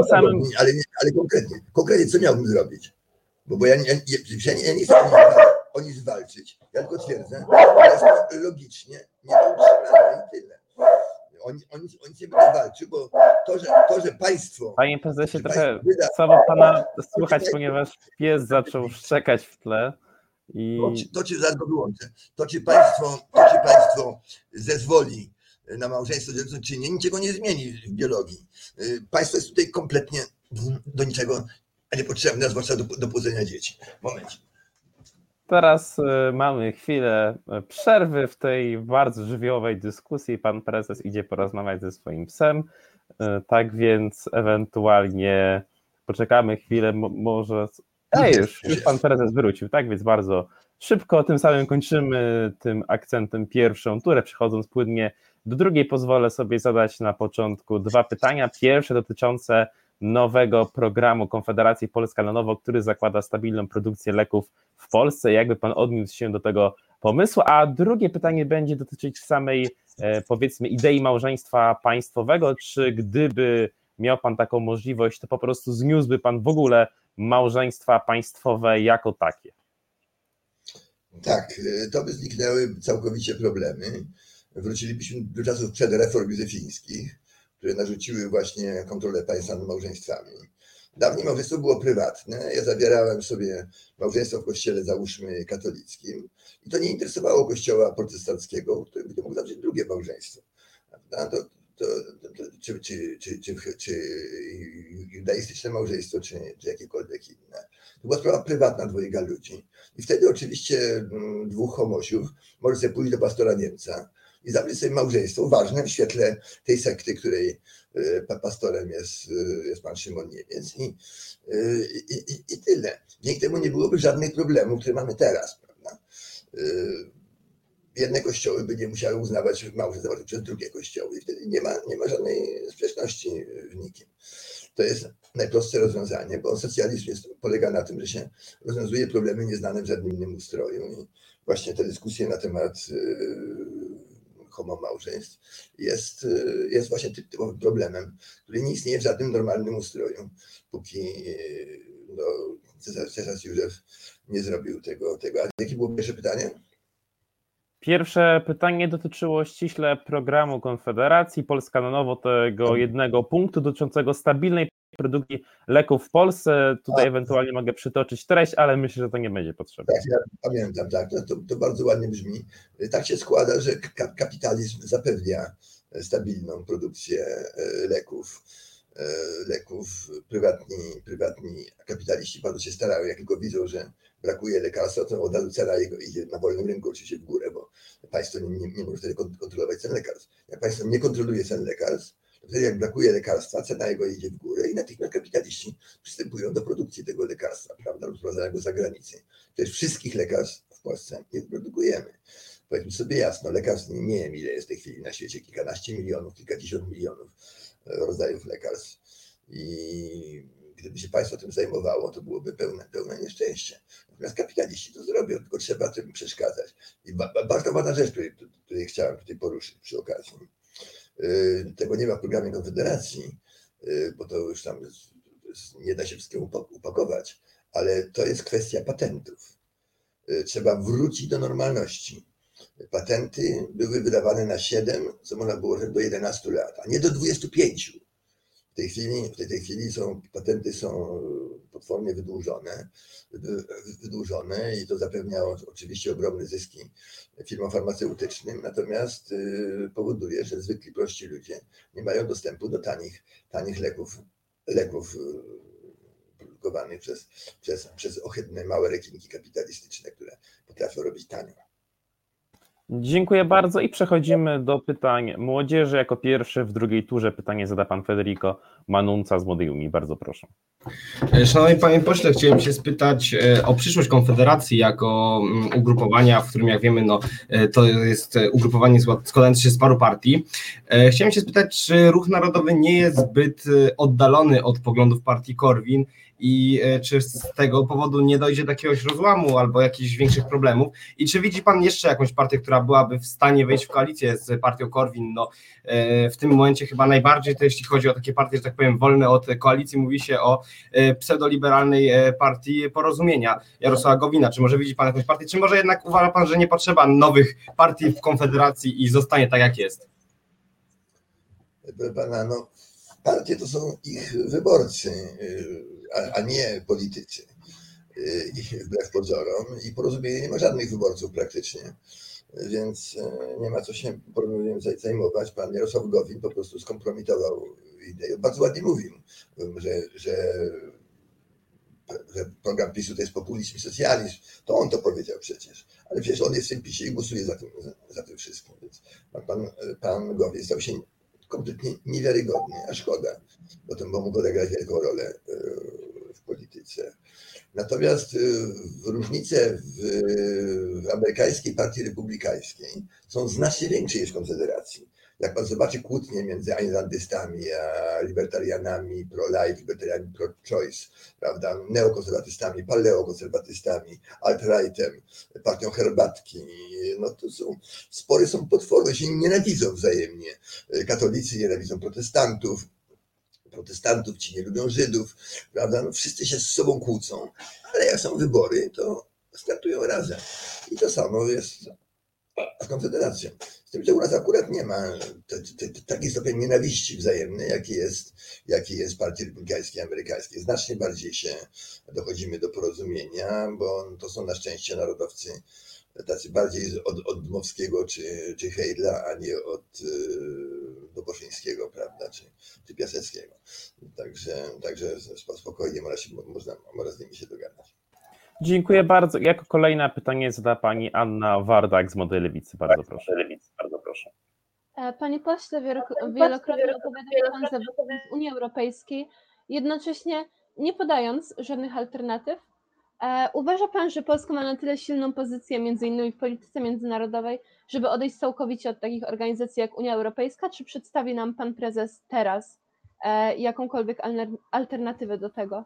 ale, nie- ale konkretnie, konkretnie co miałbym zrobić? Bo, bo ja, nie- ja, ja, ja, nie- chcę o nic walczyć. Ja tylko twierdzę, że logicznie nie do utrzymania i tyle. O, ni- o, nic, o nic nie walczył, bo to, że, to, że państwo. Panie prezesie, trochę wyda, słabo pana słychać, ponieważ pies zaczął szczekać w tle. I to, to, czy zaraz wyłączę, to czy państwo, to, czy państwo zezwoli na małżeństwo czy nie, niczego nie zmieni w biologii. Y, Państwo jest tutaj kompletnie do niczego niepotrzebne, zwłaszcza do, do płodzenia dzieci. Moment. teraz e, mamy chwilę e, przerwy w tej bardzo żywiołowej dyskusji. Pan prezes idzie porozmawiać ze swoim psem. E, Tak więc ewentualnie poczekamy chwilę, mo- może. Ej, już, już pan prezes wrócił, tak więc bardzo szybko. Tym samym kończymy tym akcentem pierwszą turę, przechodząc płynnie do drugiej. Pozwolę sobie zadać na początku dwa pytania. Pierwsze dotyczące nowego programu Konfederacji Polska na Nowo, który zakłada stabilną produkcję leków w Polsce. Jakby pan odniósł się do tego pomysłu? A drugie pytanie będzie dotyczyć samej, e, powiedzmy, idei małżeństwa państwowego. Czy gdyby miał pan taką możliwość, to po prostu zniósłby pan w ogóle małżeństwa państwowe jako takie? Tak, y, to by zniknęły całkowicie problemy. Wrócilibyśmy do czasów przed reform józefińskich, które narzuciły właśnie kontrolę państwa nad małżeństwami. Dawniej małżeństwo było prywatne. Ja zawierałem sobie małżeństwo w kościele, załóżmy, katolickim. I to nie interesowało kościoła protestanckiego, który by mógł zawrzeć drugie małżeństwo. To, to, to, czy, czy, czy, czy, czy judaistyczne małżeństwo, czy, czy jakiekolwiek inne. To była sprawa prywatna dwojga ludzi. I wtedy oczywiście mm, dwóch homosiów może sobie pójść do pastora Niemca i zawrzeć sobie małżeństwo ważne w świetle tej sekty, której pa- pastorem jest, y, jest pan Szymon Niemiec i, y, i, i, i tyle. Dzięki temu nie byłoby żadnych problemów, które mamy teraz, prawda? Jedne kościoły by nie musiały uznawać małżeństwa przez drugie kościoły i wtedy nie ma, nie ma żadnej sprzeczności w nikim. To jest najprostsze rozwiązanie, bo socjalizm jest, polega na tym, że się rozwiązuje problemy nieznane w żadnym innym ustroju. I właśnie te dyskusje na temat homomałżeństw jest, y, jest właśnie ty- typowym problemem, który nie istnieje w żadnym normalnym ustroju, póki y, no, Cezar, Cezar Józef nie zrobił tego, tego. A jakie było pierwsze pytanie? Pierwsze pytanie dotyczyło ściśle programu Konfederacji Polska na Nowo, tego jednego punktu dotyczącego stabilnej produkcji leków w Polsce. Tutaj ewentualnie mogę przytoczyć treść, ale myślę, że to nie będzie potrzebne. Tak, ja pamiętam, tak, to, to, bardzo ładnie brzmi. Tak się składa, że ka- kapitalizm zapewnia stabilną produkcję e, leków. e, Leków prywatni, prywatni kapitaliści bardzo się starają, jak tylko widzą, że brakuje lekarstwa, to od razu cena jego idzie na wolnym rynku oczywiście w górę, bo państwo nie, nie, nie może wtedy kont- kontrolować cen lekarstw. Jak państwo nie kontroluje cen lekarstw, wtedy jak brakuje lekarstwa, cena jego idzie w górę i natychmiast kapitaliści przystępują do produkcji tego lekarstwa, prawda, lub sprowadzania go za granicę. Przecież wszystkich lekarstw w Polsce nie produkujemy. Powiedzmy sobie jasno, lekarstw nie, wiem ile jest w tej chwili na świecie, kilkanaście milionów, kilkadziesiąt milionów e, rodzajów lekarstw. I gdyby się państwo tym zajmowało, to byłoby pełne, pełne nieszczęście. Natomiast kapitaliści to zrobią, tylko trzeba tym przeszkadzać. I ba, bardzo ważna rzecz, której, której chciałem tutaj poruszyć przy okazji. Yy, Tego nie ma w programie Konfederacji, yy, bo to już tam nie da się wszystkiego upak- upakować, ale to jest kwestia patentów. Yy, Trzeba wrócić do normalności. Patenty były wydawane na 7, co można było do 11 lat, a nie do 25. W tej chwili, w tej, chwili są, patenty są potwornie wydłużone, wydłużone i to zapewniało oczywiście ogromne zyski firmom farmaceutycznym, natomiast y, powoduje, że zwykli prości ludzie nie mają dostępu do tanich, tanich leków, leków y, produkowanych przez, przez, przez ohydne małe rekinki kapitalistyczne, które potrafią robić tanio. Dziękuję bardzo i przechodzimy do pytań młodzieży. Jako pierwszy w drugiej turze pytanie zada pan Federico Manunca z Młodej Unii. Bardzo proszę. Szanowni panie pośle, chciałem się spytać e, o przyszłość Konfederacji jako mm, ugrupowania, w którym jak wiemy, no, e, to jest ugrupowanie składające się z paru partii. E, chciałem się spytać, czy Ruch Narodowy nie jest zbyt oddalony od poglądów partii Korwin i e, czy z tego powodu nie dojdzie do jakiegoś rozłamu albo jakichś większych problemów? I czy widzi Pan jeszcze jakąś partię, która byłaby w stanie wejść w koalicję z partią Korwin, no e, w tym momencie chyba najbardziej to jeśli chodzi o takie partie, że tak powiem wolne od koalicji, mówi się o e, pseudoliberalnej partii porozumienia Jarosława Gowina, czy może widzi Pan jakąś partię, czy może jednak uważa Pan, że nie potrzeba nowych partii w Konfederacji i zostanie tak jak jest? Pana, no partie to są ich wyborcy a, nie politycy. Y, I wbrew pozorom. I porozumienie nie ma żadnych wyborców praktycznie. Więc e, nie ma co się porozumieniem zajmować. Pan Jarosław Gowin po prostu skompromitował ideę. Bardzo ładnie mówił, że, że, że program PiSu to jest populizm i socjalizm. To on to powiedział przecież. Ale przecież on jest w tym PiSie i głosuje za tym, za, za tym wszystkim. Więc pan, pan Gowin stał się kompletnie niewiarygodny, a szkoda, bo to mógł odegrać wielką rolę e, w polityce. Natomiast e, różnice w, w amerykańskiej partii republikańskiej są znacznie większe niż w Konfederacji. Jak pan zobaczy kłótnie między islandystami a libertarianami, pro-life, libertarianami pro-choice, prawda, neokonserwatystami, paleokonserwatystami, alt-rightem, partią herbatki, no to są, spory są potworne, się nienawidzą wzajemnie. Katolicy nienawidzą protestantów, protestantów, ci nie lubią Żydów, prawda, no wszyscy się z sobą kłócą, ale jak są wybory, to startują razem. I to samo jest z Konfederacją. Tym, że u nas akurat nie ma takiej stopień nienawiści wzajemnej, jaki jest, jaki jest partii republikańskiej amerykańskiej. Znacznie bardziej się dochodzimy do porozumienia, bo to są na szczęście narodowcy tacy bardziej od, od Dmowskiego czy, czy Heidla, a nie od y, Doboszyńskiego, prawda, czy, czy Piaseckiego. Także, także spokojnie można, można z nimi się dogadać. Dziękuję bardzo. Jako kolejne pytanie zada pani Anna Wardak z Młodej Lewicy. Bardzo proszę. Bardzo proszę. E, panie pośle, wielokrotnie opowiadał Pan za w Unii Europejskiej, jednocześnie nie podając żadnych alternatyw. E, uważa Pan, że Polska ma na tyle silną pozycję, między innymi w polityce międzynarodowej, żeby odejść całkowicie od takich organizacji jak Unia Europejska, czy przedstawi nam Pan Prezes teraz e, jakąkolwiek alternatywę do tego?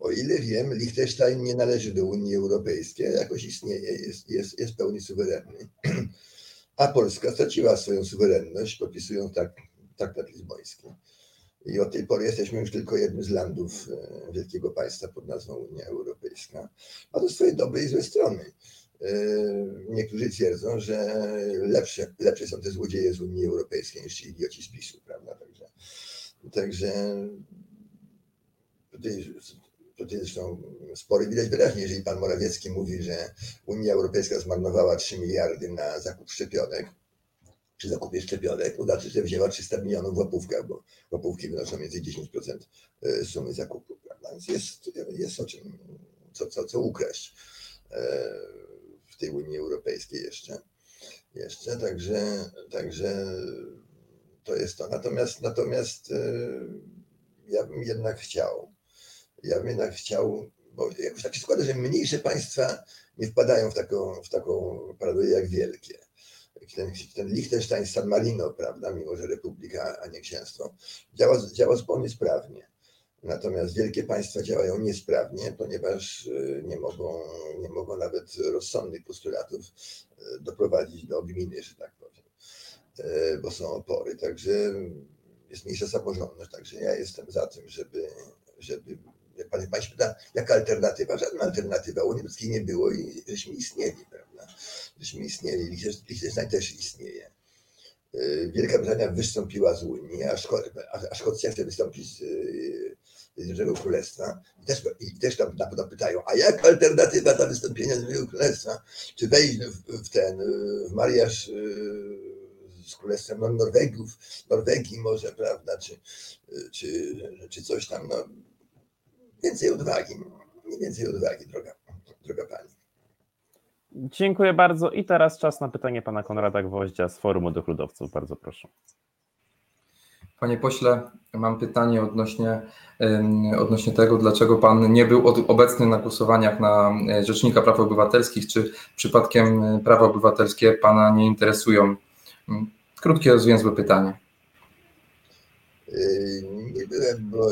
O ile wiem, Liechtenstein nie należy do Unii Europejskiej, jakoś istnieje, jest, jest, jest pełni suwerenny. A Polska straciła swoją suwerenność, podpisując tak, traktat lizboński. I od tej pory jesteśmy już tylko jednym z landów e, wielkiego państwa pod nazwą Unia Europejska. Ma to swoje dobre i złe strony. E, niektórzy twierdzą, że lepsze, lepsze są te złodzieje z Unii Europejskiej niż ci idioci z PiSu, prawda? Także, także Tutaj, zresztą spory widać wyraźnie, jeżeli pan Morawiecki mówi, że Unia Europejska zmarnowała 3 miliardy na zakup szczepionek, przy zakupie szczepionek, to znaczy, że wzięła 300 milionów w łapówkach, bo łapówki wynoszą między 10% e, sumy zakupu. Więc jest, jest o czym, co, co, co ukraść e, w tej Unii Europejskiej jeszcze. Jeszcze, także, także to jest to. Natomiast, natomiast e, ja bym jednak chciał, ja bym jednak chciał, bo jakoś tak się składa, że mniejsze państwa nie wpadają w taką, w taką paranoję jak wielkie. Ten, ten Liechtenstein, San Marino, prawda, mimo że republika, a nie księstwo, działa, działa zupełnie sprawnie. Natomiast wielkie państwa działają niesprawnie, ponieważ e, nie mogą, nie mogą nawet rozsądnych postulatów e, doprowadzić do gminy, że tak powiem, e, bo są opory. Także jest mniejsza samorządność. Także ja jestem za tym, żeby, żeby jak pan, pan się pyta, jaka alternatywa? Żadna alternatywa. Unii Europejskiej nie było i żeśmy istnieli, prawda? Żeśmy istnieli. Liechtenstein też istnieje. Y, Wielka Brytania wystąpiła z Unii, a, Szko a Szkocja chce wystąpić z, y, Zjednoczonego Królestwa i też, i też tam na pewno pytają, a jak alternatywa dla wystąpienia Zjednoczonego Królestwa? Czy wejść w, w ten, w mariaż z Królestwem no, Norwegów, Norwegii może, prawda, czy, czy, czy coś tam, no, więcej odwagi, więcej odwagi, droga, droga pani. Dziękuję bardzo. I teraz czas na pytanie pana Konrada Gwoździa z Forum Młodych Ludowców. Bardzo proszę. Panie pośle, mam pytanie odnośnie, odnośnie tego, dlaczego pan nie był obecny na głosowaniach na e, Rzecznika Praw Obywatelskich, czy przypadkiem prawa obywatelskie pana nie interesują? Mm, krótkie, zwięzłe pytanie. Yy, nie byłem, bo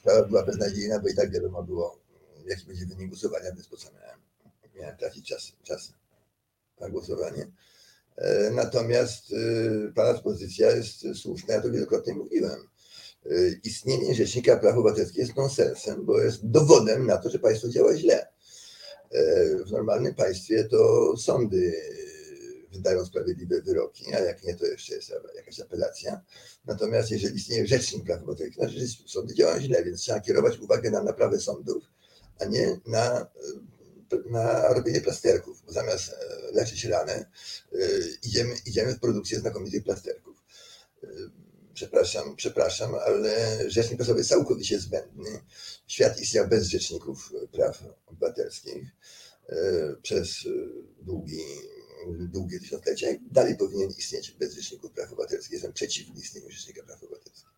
sprawa była beznadziejna, bo i tak wiadomo było, jaki będzie wynik głosowania, więc po co miałem, miałem tracić czas, czas na głosowanie. E, natomiast e, Pana pozycja jest słuszna, ja to wielokrotnie mówiłem. E, istnienie Rzecznika Praw Obywatelskich jest nonsensem, bo jest dowodem na to, że państwo działa źle. W normalnym państwie to sądy wydają sprawiedliwe wyroki, a jak nie, to jeszcze jest jakaś apelacja. Natomiast jeżeli istnieje Rzecznik Praw Obywatelskich, to znaczy, sądy działają źle, więc trzeba kierować uwagę na naprawę sądów, a nie na na robienie plasterków, bo zamiast e, leczyć ranę, e, idziemy, idziemy w produkcję znakomitych plasterków. E, przepraszam, przepraszam, ale rzecznik prasowy jest całkowicie zbędny. Świat istniał bez rzeczników praw obywatelskich przez długi, długie tysiąclecia i dalej powinien istnieć bez rzeczników praw obywatelskich. Jestem przeciwny istnieniu rzecznika praw obywatelskich.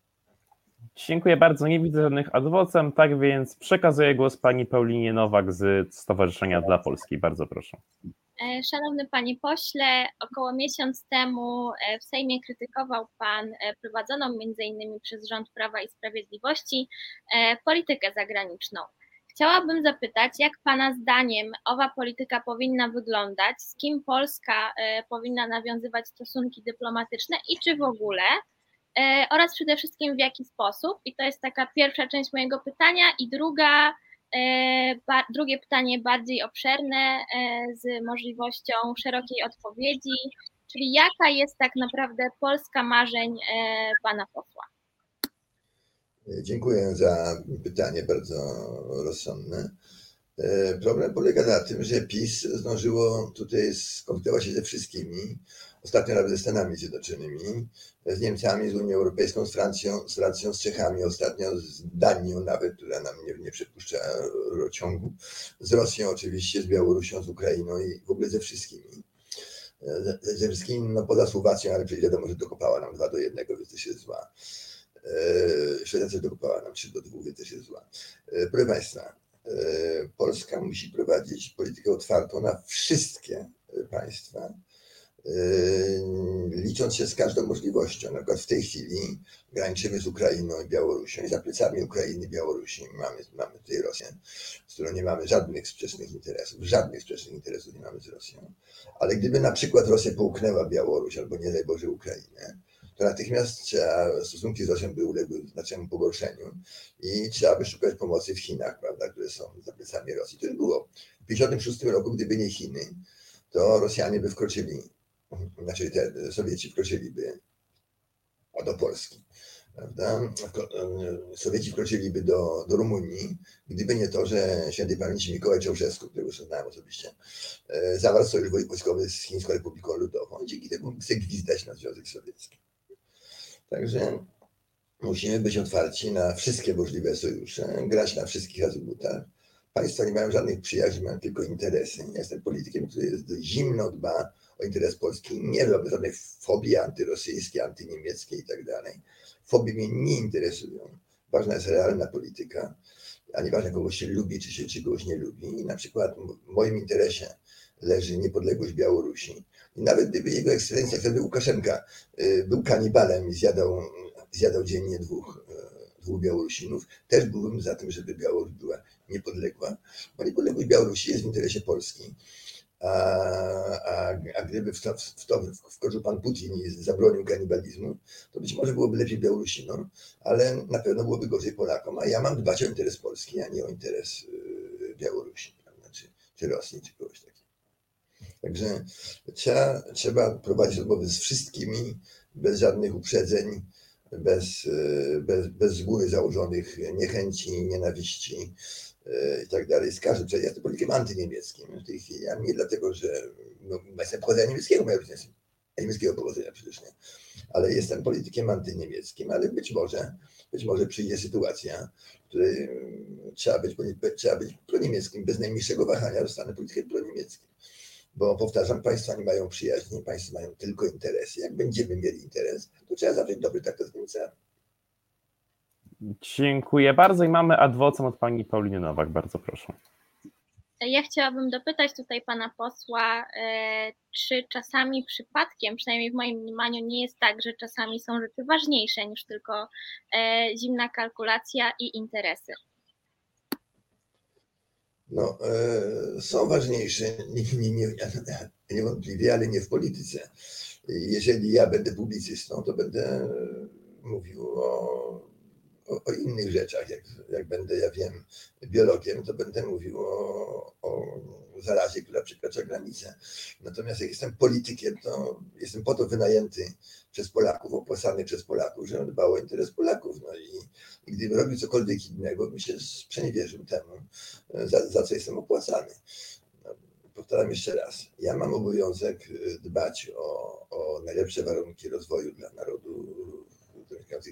Dziękuję bardzo. Nie widzę żadnych adwocem, tak więc przekazuję głos pani Paulinie Nowak z Stowarzyszenia dla Polski. Bardzo proszę. E, szanowny Panie Pośle, około miesiąc temu e, w Sejmie krytykował Pan e, prowadzoną między innymi przez rząd Prawa i Sprawiedliwości politykę zagraniczną. Chciałabym zapytać, jak Pana zdaniem owa polityka powinna wyglądać, z kim Polska powinna nawiązywać stosunki dyplomatyczne i czy w ogóle E, oraz przede wszystkim w jaki sposób. I to jest taka pierwsza część mojego pytania. I druga, e, drugie pytanie bardziej obszerne e, z możliwością szerokiej odpowiedzi, czyli jaka jest tak naprawdę Polska marzeń pana posła? Dziękuję za pytanie bardzo rozsądne. Problem polega na tym, że PiS zdążyło tutaj skontaktować się ze wszystkimi, ostatnio nawet ze Stanami Zjednoczonymi, z Niemcami, z Unią Europejską, z Francją, z Francją, z Czechami, ostatnio z Danią nawet, która nam nie, nie przypuszcza ciągu, z Rosją oczywiście, z Białorusią, z Ukrainą i w ogóle ze wszystkimi. Ze, ze wszystkimi, no poza Słowacją, ale przecież wiadomo, że dokopała nam 2 do 1, więc też jest zła. E, Szwecja też dokopała nam 3 do 2, więc też jest zła. E, proszę Państwa, e, Polska musi prowadzić politykę otwartą na wszystkie państwa, licząc się z każdą możliwością. Na przykład w tej chwili graniczymy z Ukrainą i Białorusią i za plecami Ukrainy i Białorusi mamy, mamy tutaj Rosję, z którą nie mamy żadnych sprzecznych interesów, żadnych sprzecznych interesów nie mamy z Rosją. Ale gdyby na przykład Rosja połknęła Białoruś albo nie daj Boże Ukrainę, to natychmiast trzeba, stosunki z Rosją by uległy znacznemu pogorszeniu i trzeba by szukać pomocy w Chinach, prawda, które są za plecami Rosji. To by było. W 1956 roku, gdyby nie Chiny, to Rosjanie by wkroczyli znaczy te Sowieci wkroczyliby do Polski. Prawda? Sowieci wkroczyliby do, do Rumunii, gdyby nie to, że świętej pamięci Mikołaj Czałszewski, którego znałem osobiście, e, zawarł sojusz wojskowy z Chińską Republiką Ludową dzięki temu chce gwizdać na Związek Sowiecki. Także musimy być otwarci na wszystkie możliwe sojusze, grać na wszystkich azymutach. Państwa nie mają żadnych przyjaźni, mają tylko interesy. Ja jestem politykiem, który jest zimno dba o interes Polski. Nie mam żadnej fobii antyrosyjskiej, antyniemieckiej i tak dalej. Fobie mnie nie interesują. Ważna jest realna polityka, a nieważne kogoś się lubi, czy się czy kogoś nie lubi. I na przykład w moim interesie leży niepodległość Białorusi. I nawet gdyby jego ekscelencja wtedy Łukaszenka y, był kanibalem i zjadał, zjadał dziennie dwóch, y, dwóch Białorusinów, też byłbym za tym, żeby Białoruś była niepodległa, bo niepodległość Białorusi jest w interesie Polski a, a gdyby w to, w to pan Putin i zabronił kanibalizmu, to być może byłoby lepiej Białorusinom, ale na pewno byłoby gorzej Polakom. A ja mam dbać o interes Polski, a nie o interes y, Białorusi, czy, czy Rosji, czy kogoś takiego. Także trzeba, trzeba prowadzić rozmowy z wszystkimi, bez żadnych uprzedzeń, bez, bez, bez z góry założonych niechęci, nienawiści i tak dalej. Skażę, że jestem politykiem antyniemieckim w tej chwili, a nie dlatego, że no, jestem pochodzenia niemieckiego, moja rodzina niemieckiego pochodzenia przecież nie, ale jestem politykiem antyniemieckim, ale być może, być może przyjdzie sytuacja, w której trzeba być, trzeba być proniemieckim, bez najmniejszego wahania zostanę politykiem proniemieckim. Bo powtarzam, państwa nie mają przyjaźni, państwa mają tylko interesy. Jak będziemy mieli interes, to trzeba zawrzeć dobry traktat z Niemcami. Dziękuję bardzo i mamy adwocem od pani Pauliny Nowak. Bardzo proszę. Ja chciałabym dopytać tutaj pana posła, e, czy czasami przypadkiem, przynajmniej w moim mniemaniu, nie jest tak, że czasami są rzeczy ważniejsze niż tylko e, zimna kalkulacja i interesy. No, e, są ważniejsze, nie, nie, nie, niewątpliwie, ale nie w polityce. Jeżeli ja będę publicystą, to będę mówił o o, innych rzeczach. Jak, jak będę, ja wiem, biologiem, to będę mówił o, o zarazie, która przekracza granicę. Natomiast jak jestem politykiem, to jestem po to wynajęty przez Polaków, opłacany przez Polaków, że dbał o interes Polaków. No i, i gdybym robił cokolwiek innego, bym się sprzeniewierzył temu, za, za co jestem opłacany. No, powtarzam jeszcze raz. Ja mam obowiązek dbać o, o najlepsze warunki rozwoju dla narodu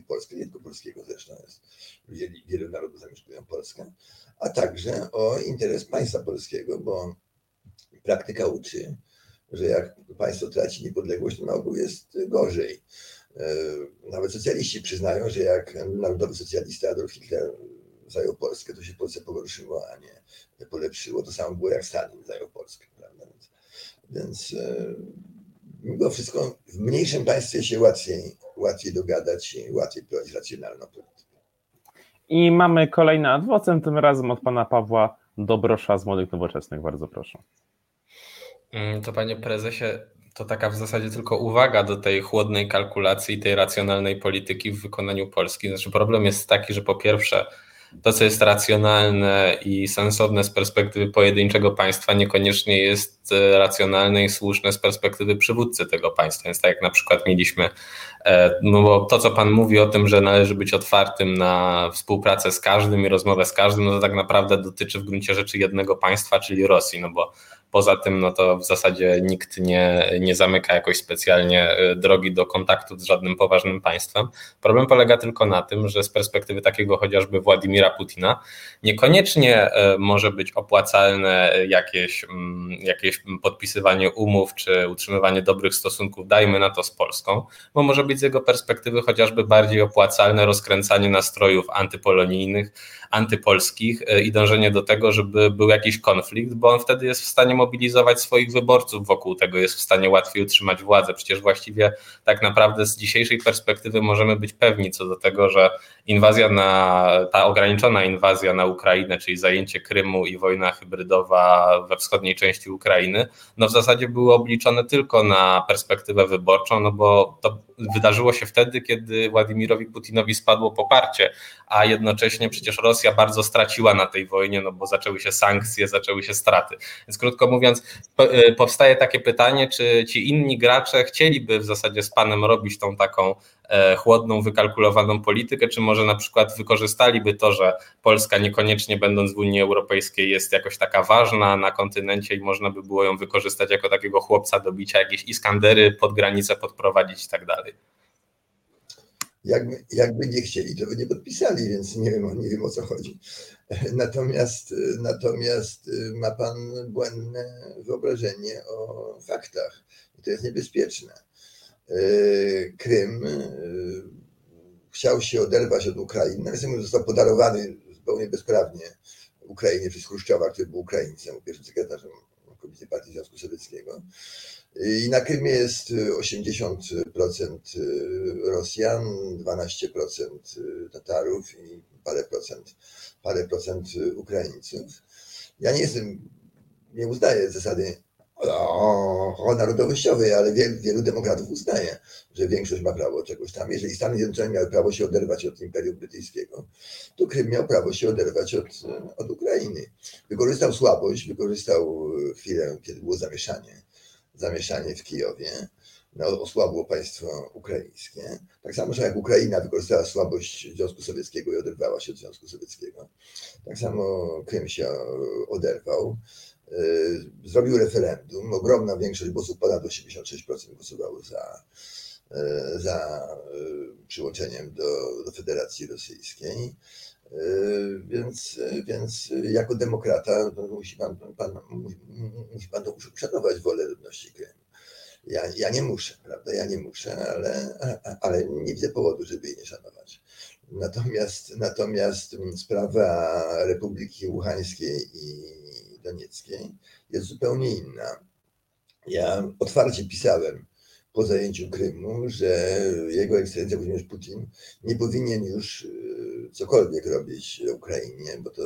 Polskę, nie tylko polskiego zresztą jest, ludzie, wielu narodów zamieszkują Polskę, a także o interes państwa polskiego, bo praktyka uczy, że jak państwo traci niepodległość, to na ogół jest gorzej. E, nawet socjaliści przyznają, że jak narodowy socjalista Adolf Hitler zajął Polskę, to się Polsce pogorszyło, a nie polepszyło. To samo było jak Stalin zajął Polskę. Prawda? Więc, więc e, mimo wszystko w mniejszym państwie się łatwiej, łatwiej dogadać i łatwiej prowadzić racjonalną politykę. I mamy kolejny adwocem, tym razem od pana Pawła Dobrosza z Młodych Nowoczesnych. Bardzo proszę. Mm, to panie prezesie, to taka w zasadzie tylko uwaga do tej chłodnej kalkulacji, tej racjonalnej polityki w wykonaniu Polski. Znaczy problem jest taki, że po pierwsze to, co jest racjonalne i sensowne z perspektywy pojedynczego państwa, niekoniecznie jest e, racjonalne i słuszne z perspektywy przywódcy tego państwa. Więc tak jak na przykład mieliśmy, e, no bo to, co Pan mówi o tym, że należy być otwartym na współpracę z każdym i rozmowę z każdym, no to tak naprawdę dotyczy w gruncie rzeczy jednego państwa, czyli Rosji, no bo Poza tym, no to w zasadzie nikt nie, nie zamyka jakoś specjalnie e, drogi do kontaktu z żadnym poważnym państwem. Problem polega tylko na tym, że z perspektywy takiego chociażby Władimira Putina niekoniecznie e, może być opłacalne jakieś, mm, jakieś podpisywanie umów czy utrzymywanie dobrych stosunków, dajmy na to z Polską, bo może być z jego perspektywy chociażby bardziej opłacalne rozkręcanie nastrojów antypolonijnych, antypolskich e, i dążenie do tego, żeby był jakiś konflikt, bo on wtedy jest w stanie mobilizować swoich wyborców wokół tego, jest w stanie łatwiej utrzymać władzę. Przecież właściwie tak naprawdę z dzisiejszej perspektywy możemy być pewni co do tego, że inwazja na, ta ograniczona inwazja na Ukrainę, czyli zajęcie Krymu i wojna hybrydowa we wschodniej części Ukrainy, no w zasadzie były obliczone tylko na perspektywę wyborczą, no bo to wydarzyło się wtedy, kiedy Władimirowi Putinowi spadło poparcie, a jednocześnie przecież Rosja bardzo straciła na tej wojnie, no bo zaczęły się sankcje, zaczęły się straty. Więc krótko mówiąc, y, powstaje takie pytanie, czy ci inni gracze chcieliby w zasadzie z panem robić tą taką e, chłodną, wykalkulowaną politykę, czy może na przykład wykorzystaliby to, że Polska niekoniecznie będąc w Unii Europejskiej jest jakoś taka ważna na kontynencie i można by było ją wykorzystać jako takiego chłopca do bicia, jakieś Iskandery pod granicę podprowadzić i tak dalej. Jakby, jakby nie chcieli, to by nie podpisali, więc nie wiem, nie wiem o co chodzi. Natomiast, natomiast ma pan błędne wyobrażenie o faktach. I to jest niebezpieczne. Krym chciał się oderwać od Ukrainy, natomiast został podarowany zupełnie bezprawnie Ukrainie przez Chruszczowa, który był Ukraińcem, pierwszym sekretarzem Komisji Partii Związku Sowieckiego. I na Krymie jest 80% Rosjan, 12% Tatarów i parę procent, parę procent Ukraińców. Ja nie jestem, nie uznaję zasady o, narodowościowej, ale wielu, wielu demokratów uznaje, że większość ma prawo czegoś tam. Jeżeli Stany Zjednoczone miały prawo się oderwać od Imperium Brytyjskiego, to Krym miał prawo się oderwać od, od Ukrainy. Wykorzystał słabość, wykorzystał chwilę, kiedy było zamieszanie zamieszanie w Kijowie, no, osłabło państwo ukraińskie. Tak samo, że jak Ukraina wykorzystała słabość Związku Sowieckiego i oderwała się od Związku Sowieckiego, tak samo Krym się oderwał. Zrobił referendum. Ogromna większość głosów, ponad 86% głosowało za, za przyłączeniem do, do Federacji Rosyjskiej. Więc, więc jako demokrata no, musi pan, pan, musi pan uszanować wolę ludności Krymu. Ja, ja nie muszę, prawda? Ja nie muszę, ale, ale nie widzę powodu, żeby jej nie szanować. Natomiast, natomiast sprawa Republiki Łuchańskiej i Donieckiej jest zupełnie inna. Ja otwarcie pisałem po zajęciu Krymu, że jego ekscelencja Włodzimierz Putin nie powinien już cokolwiek robić Ukrainie, bo to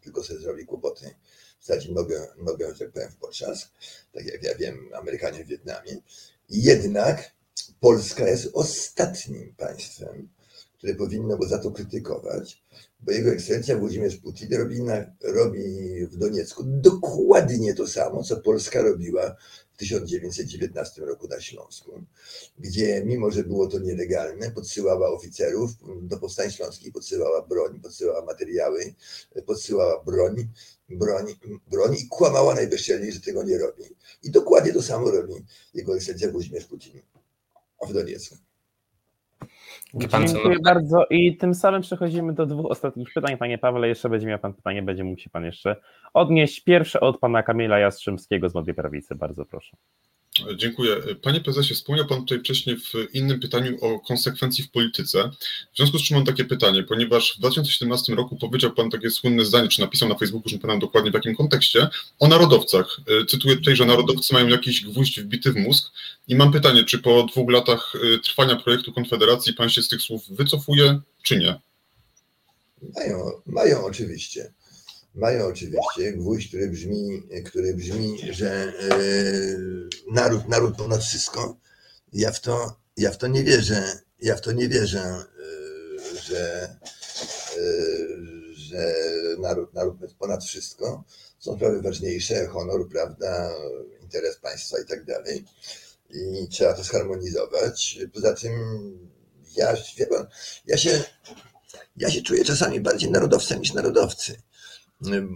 tylko sobie zrobi kłopoty wsadzi nogę, nogę, że tak powiem, w potrzask, tak jak ja wiem, Amerykanie w Wietnamie. Jednak Polska jest ostatnim państwem, które powinno go za to krytykować, bo jego ekscelencja Włodzimierz Putin robi, na, robi w Doniecku dokładnie to samo, co Polska robiła w 1919 roku na Śląsku, gdzie mimo, że było to nielegalne, podsyłała oficerów do powstań śląskich, podsyłała broń, podsyłała materiały, podsyłała broń, broń, broń i kłamała najbezczelniej, że tego nie robi. I dokładnie to samo robi jego ekscelencja Włodzimierz Putin w Doniecku. Dziękuję bardzo i tym samym przechodzimy do dwóch ostatnich pytań. Panie Pawle, jeszcze będzie miał Pan pytanie, będzie mógł się Pan jeszcze odnieść. Pierwsze od Pana Kamila Jastrzębskiego z Młodej Prawicy, bardzo proszę. Dziękuję. Panie prezesie, wspomniał Pan tutaj wcześniej w innym pytaniu o konsekwencji w polityce. W związku z czym mam takie pytanie, ponieważ w 2017 roku powiedział Pan takie słynne zdanie, czy napisał na Facebooku, że pamiętam dokładnie w jakim kontekście, o narodowcach. Cytuję tutaj, że narodowcy mają jakiś gwóźdź wbity w mózg i mam pytanie, czy po dwóch latach trwania projektu Konfederacji Pan się z tych słów wycofuje, czy nie? Mają, mają oczywiście mają oczywiście gwóźdź, który brzmi, który brzmi że yy, naród, naród ponad wszystko. Ja w to, ja w to nie wierzę. Ja w to nie wierzę, yy, że, yy, że naród, naród ponad wszystko. Są sprawy ważniejsze, honor, prawda, interes państwa i tak dalej. I trzeba to zharmonizować. Poza tym ja, ja się ja się czuję czasami bardziej narodowcem niż narodowcy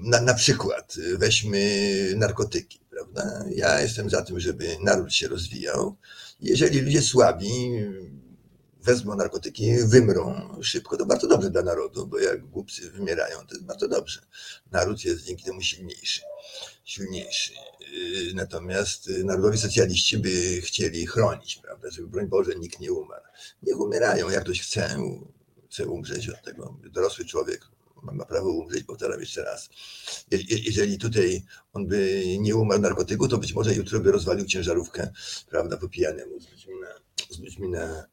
na, na przykład weźmy narkotyki, prawda? Ja jestem za tym, żeby naród się rozwijał. Jeżeli ludzie słabi wezmą narkotyki, wymrą szybko, to bardzo dobrze dla narodu, bo jak głupcy wymierają, to jest bardzo dobrze. Naród jest dzięki temu silniejszy. silniejszy. Natomiast narodowi socjaliści by chcieli chronić, prawda, żeby broń Boże nikt nie umarł. Niech umierają, jak ktoś chce, chce umrzeć od tego. Dorosły człowiek ma prawo umrzeć, powtarzam jeszcze raz. Jeżeli tutaj on by nie umarł narkotyku, to być może jutro by rozwalił ciężarówkę, prawda, po pijanemu z ludźmi na, z ludźmi na,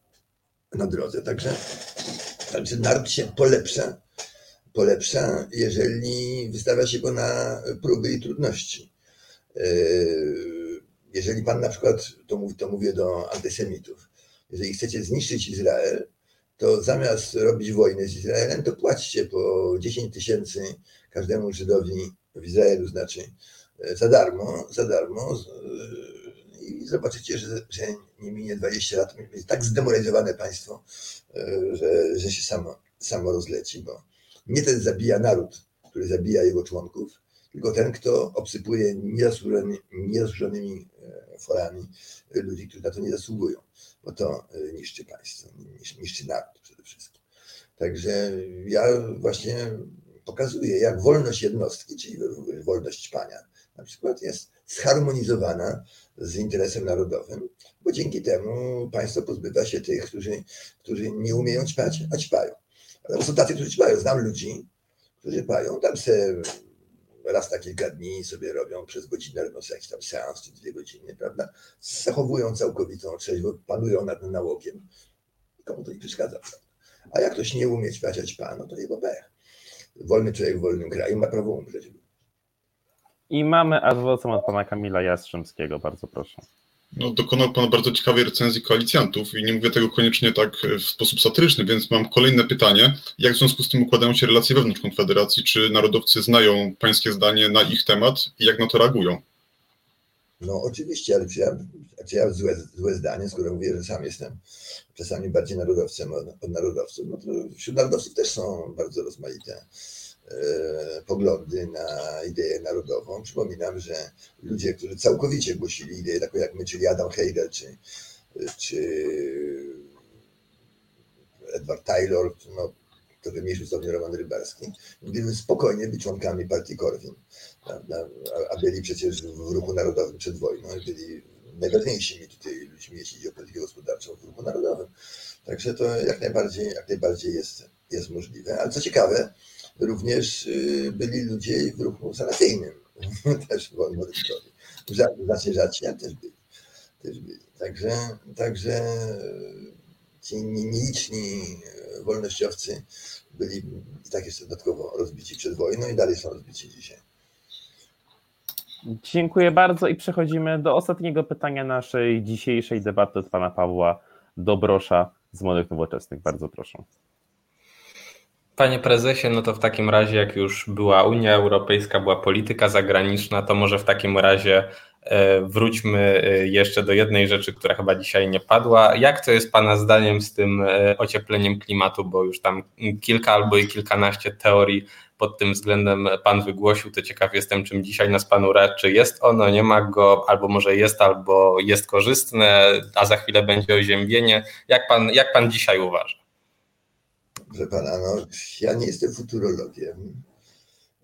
na drodze. Także, także naród się polepsza, polepsza, jeżeli wystawia się go na próby i trudności. Jeżeli pan na przykład, to, mów, to mówię do antysemitów, jeżeli chcecie zniszczyć Izrael, to zamiast robić wojnę z Izraelem, to płaćcie po 10 tysięcy każdemu Żydowi w Izraelu, znaczy za darmo, za darmo i zobaczycie, że, że nie minie 20 lat, jest tak zdemoralizowane państwo, że, że się samo, samo rozleci, bo nie ten zabija naród, który zabija jego członków, tylko ten, kto obsypuje niezasłużonymi forami ludzi, którzy na to nie zasługują bo to e, niszczy państwo, niszczy naród przede wszystkim. Także ja właśnie pokazuję, jak wolność jednostki, czyli wolność pania, na przykład jest zharmonizowana z interesem narodowym, bo dzięki temu państwo pozbywa się tych, którzy, którzy nie umieją ćpać, a ćpają. Ale są tacy, którzy ćpają. Znam ludzi, którzy pają, tam se raz na kilka dni sobie robią przez godzinę, robią sobie jakiś tam seans czy dwie godziny, prawda? Zachowują całkowitą trzeźwość, panują nad nałogiem. Komu to nie przeszkadza? A jak ktoś nie umie ćwiać pan, to jego pech. Wolny człowiek w wolnym kraju ma prawo umrzeć. I mamy adwocem od pana Kamila Jastrzębskiego, bardzo proszę. No, dokonał Pan bardzo ciekawej recenzji koalicjantów i nie mówię tego koniecznie tak w sposób satyryczny, więc mam kolejne pytanie. Jak w związku z tym układają się relacje wewnątrz Konfederacji? Czy narodowcy znają Pańskie zdanie na ich temat i jak na to reagują? No oczywiście, ale czy ja, czy ja złe, złe zdanie, skoro mówię, że sam jestem czasami bardziej narodowcem od, od narodowców, no to wśród narodowców też są bardzo rozmaite e, poglądy na ideę narodową. Przypominam, że ludzie, którzy całkowicie głosili ideę taką jak my, czyli Adam Hegel, czy, czy Edward Taylor, no, trochę mniejszy stopniu Roman Rybarski, mogliby spokojnie być członkami partii Korwin, prawda? a byli przecież w ruchu narodowym przed wojną i byli najważniejszymi tutaj ludźmi, jeśli chodzi o politykę gospodarczą w ruchu narodowym. Także to jak najbardziej, jak najbardziej jest, jest możliwe. Ale co ciekawe, również y, byli ludzie w ruchu sanacyjnym, też w Moryskowie. Znacznie rzadsi, ale też byli. Też byli. Także, także ci nieliczni wolnościowcy byli tak jeszcze dodatkowo rozbici przed wojną i dalej są rozbici dzisiaj. Dziękuję bardzo i przechodzimy do ostatniego pytania naszej dzisiejszej debaty od pana Pawła Dobrosza z Młodych Nowoczesnych. Bardzo proszę. Panie prezesie, no to w takim razie, jak już była Unia Europejska, była polityka zagraniczna, to może w takim razie e, wróćmy e, jeszcze do jednej rzeczy, która chyba dzisiaj nie padła. Jak to jest Pana zdaniem z tym e, ociepleniem klimatu, bo już tam kilka albo i kilkanaście teorii pod tym względem Pan wygłosił, to ciekaw jestem, czym dzisiaj nas Pan uraczy. Jest ono, nie ma go, albo może jest, albo jest korzystne, a za chwilę będzie oziębienie. Jak Pan, jak pan dzisiaj uważa? Proszę pana, no, ja nie jestem futurologiem.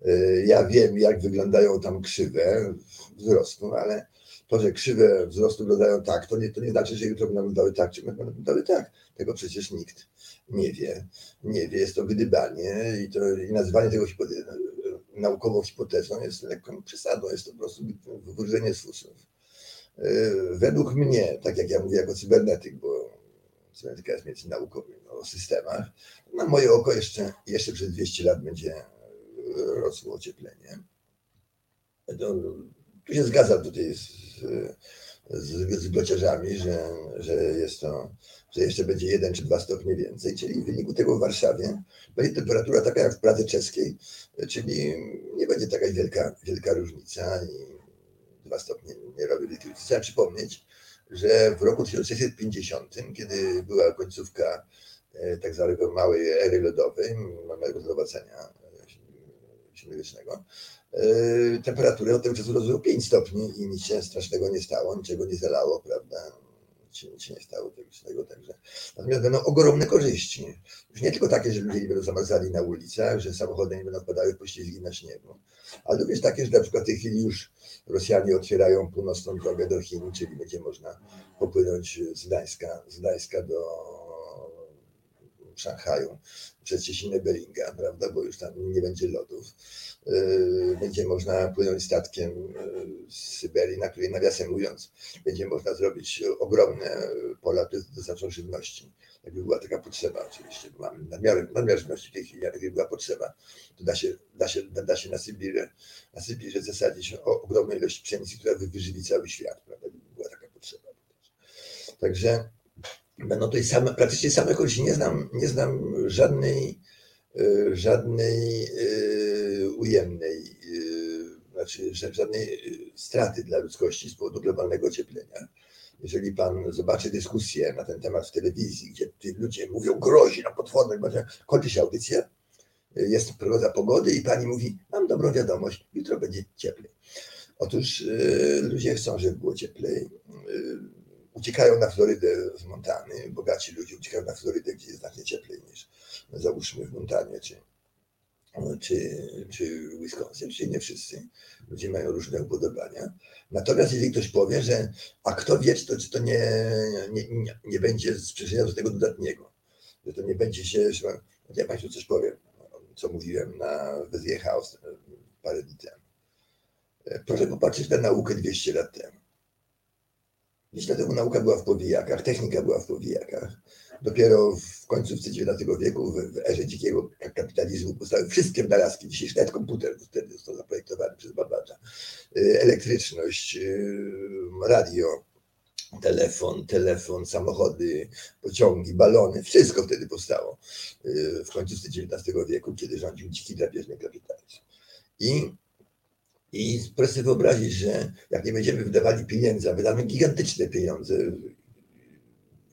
Y, ja wiem, jak wyglądają tam krzywe wzrostu, ale to, że krzywe wzrostu wyglądają tak, to nie, to nie znaczy, że jutro będą wyglądały tak, czy będą wyglądały tak. Tego przecież nikt nie wie. Nie wie, jest to gdybanie i, to, i nazywanie tego hipotezą, naukową hipotezą jest lekką przesadą, jest to po prostu wyburzenie z fusów. Y, według mnie, tak jak ja mówię jako cybernetyk, bo cybernetyka jest między nauką no, o systemach, na moje oko jeszcze, jeszcze przez 200 lat będzie e, rosło ocieplenie. To, tu się zgadzam tutaj z, z, z że, że jest to, że jeszcze będzie jeden czy dwa stopnie więcej, czyli w wyniku tego w Warszawie będzie temperatura taka jak w Pradze Czeskiej, czyli nie będzie taka wielka, wielka różnica i dwa stopnie nie robi różnicy. Trzeba przypomnieć, że w roku 1650, kiedy była końcówka e, tak zwanego małej ery lodowej, małego zgromadzenia średniowiecznego, e, temperatury od tego czasu rosły 5 stopni i nic się strasznego nie stało, niczego nie zalało, prawda? Nic się nie stało tego także. Natomiast będą ogromne korzyści. Już nie tylko takie, że ludzie nie będą zamarzali na ulicach, że samochody nie będą wpadały w poślizgi na śniegu, ale również takie, że na przykład w tej chwili już Rosjanie otwierają północną drogę do Chin, czyli będzie można popłynąć z Gdańska, z Gdańska do Szanghaju przez Cieśninę Beringa, prawda, bo już tam nie będzie lodów. Yy, będzie można płynąć statkiem yy, z Syberii, na której nawiasem mówiąc, będzie można zrobić ogromne pola dostarczą żywności. Jakby była taka potrzeba, oczywiście, bo mamy nadmiar, nadmiar żywności w tej chwili, jakby była potrzeba, to da się, da się, da się na Sybirę, na Sybirze zasadzić ogromną ilość pszenicy, która wyżywi cały świat, prawda, gdyby była taka potrzeba. Także będą tutaj same, praktycznie same korzyści. Nie znam, nie znam żadnej, e, żadnej e, ujemnej, e, znaczy żadnej straty dla ludzkości z powodu globalnego ocieplenia. Jeżeli pan zobaczy dyskusję na ten temat w telewizji, gdzie ludzie mówią grozi na potworność, kończy się audycja, jest prognoza pogody i pani mówi, mam dobrą wiadomość, jutro będzie cieplej. Otóż ludzie chcą, żeby było cieplej uciekają na Florydę z Montany. Bogaci ludzie uciekają na Florydę, gdzie jest znacznie cieplej niż załóżmy w Montanie czy, czy, czy Wisconsin. Czyli nie wszyscy. Ludzie mają różne upodobania. Natomiast jeżeli ktoś powie, że a kto wie, czy to, czy to nie, nie, nie, nie będzie sprzeczenia do tego dodatniego, że to nie będzie się, że, ja Państwu coś powiem, co mówiłem na Wezie House parę dni temu. Proszę popatrzeć na naukę 200 lat temu Dziś dlatego nauka była w powijakach, technika była w powijakach. Dopiero w końcówce XIX wieku, w, erze dzikiego kapitalizmu powstały wszystkie wynalazki. Dzisiejszy nawet komputer wtedy został zaprojektowany przez Babacza. Y, elektryczność, y, radio, telefon, telefon, samochody, pociągi, balony, wszystko wtedy powstało y, w końcówce XIX wieku, kiedy rządził dziki drapieżny kapitalizm. I I proszę sobie wyobrazić, że jak nie będziemy wydawali pieniędzy, a wydamy gigantyczne pieniądze,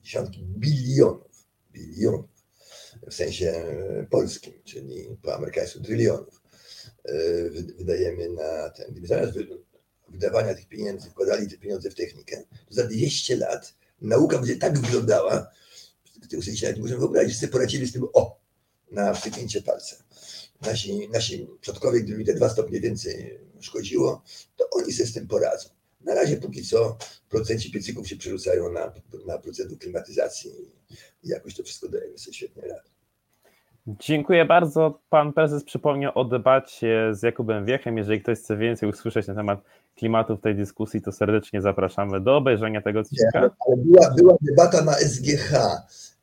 dziesiątki bilionów, bilionów, w sensie polskim, czyli po amerykańsku trylionów, e, wydajemy na ten. Gdyby zamiast wydawania tych pieniędzy wkładali te pieniądze w technikę, to za 200 lat nauka będzie tak wyglądała, tego sobie nie możemy wyobrazić, że sobie poradzili z tym o, na wstyknięcie palca. Nasi, nasi przodkowie, gdyby mi te dwa stopnie więcej szkodziło, to oni sobie z tym poradzą. Na razie póki co procenci piecyków się przerzucają na, na procedur klimatyzacji i jakoś to wszystko dajemy sobie świetnie radę. Dziękuję bardzo. Pan prezes przypomniał o debacie z Jakubem Wiechem. Jeżeli ktoś chce więcej usłyszeć na temat klimatu w tej dyskusji, to serdecznie zapraszamy do obejrzenia tego odcinka. Ale była, była debata na SGH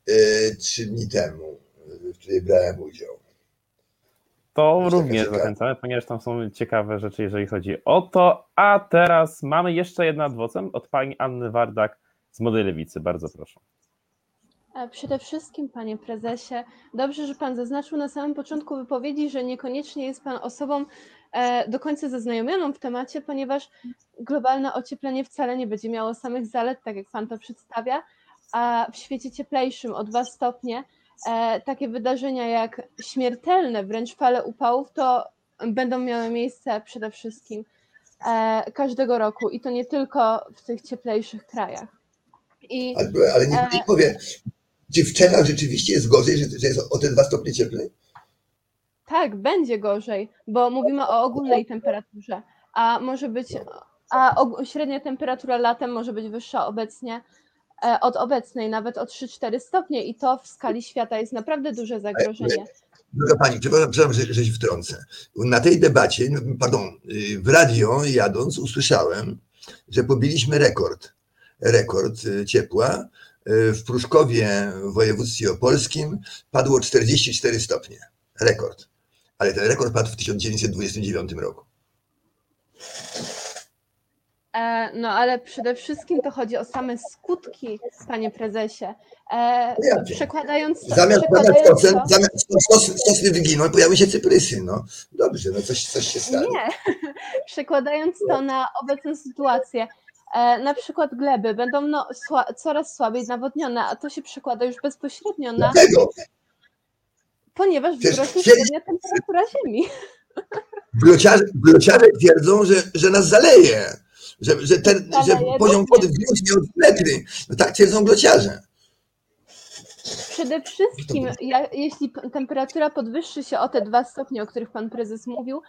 y, trzy dni temu, w której brałem udział. To również zachęcamy, ponieważ tam są ciekawe rzeczy, jeżeli chodzi o to. A teraz mamy jeszcze jedno adwocem od pani Anny Wardak z Młodej Lewicy. Bardzo proszę. Przede wszystkim, panie prezesie, dobrze, że pan zaznaczył na samym początku wypowiedzi, że niekoniecznie jest pan osobą e, do końca zaznajomioną w temacie, ponieważ globalne ocieplenie wcale nie będzie miało samych zalet, tak jak pan to przedstawia, a w świecie cieplejszym o dwa stopnie e, takie wydarzenia jak śmiertelne wręcz fale upałów, to będą miały miejsce przede wszystkim każdego roku i to nie tylko w tych cieplejszych krajach. I, ale, ale niech mi powie, czy w Czechach rzeczywiście jest gorzej, że, że jest o te dwa stopnie cieplej? Tak, będzie gorzej, bo mówimy o ogólnej temperaturze, a może być, a średnia temperatura latem może być wyższa obecnie e, od obecnej, nawet o 3-4 stopnie i to w skali świata jest naprawdę duże zagrożenie. Droga Pani, przepraszam, że, że się wtrącę. Na tej debacie, no, pardon, y, w radio jadąc usłyszałem, że pobiliśmy rekord, rekord y, ciepła, w Pruszkowie w województwie opolskim padło 44 stopnie. Rekord. Ale ten rekord padł w 1929 roku. E, no ale przede wszystkim to chodzi o same skutki, panie prezesie. E, no przekładając to, zamiast przekładając to, to, zamiast sosy, sosy wyginą, pojawiły się cyprysy. No dobrze, no coś, coś się stało. Nie, przekładając to na obecną sytuację, E, na przykład gleby będą no, sła, coraz słabiej nawodnione, a to się przekłada już bezpośrednio na. Dlaczego? Ponieważ wzrośnie średnia temperatura Ziemi. Blociarze, blociarze twierdzą, że, że nas zaleje, że, że, ten, że poziom wody w gruncie od metry. No tak twierdzą blociarze. Przede wszystkim, ja, jeśli temperatura podwyższy się o te dwa stopnie, o których pan prezes mówił,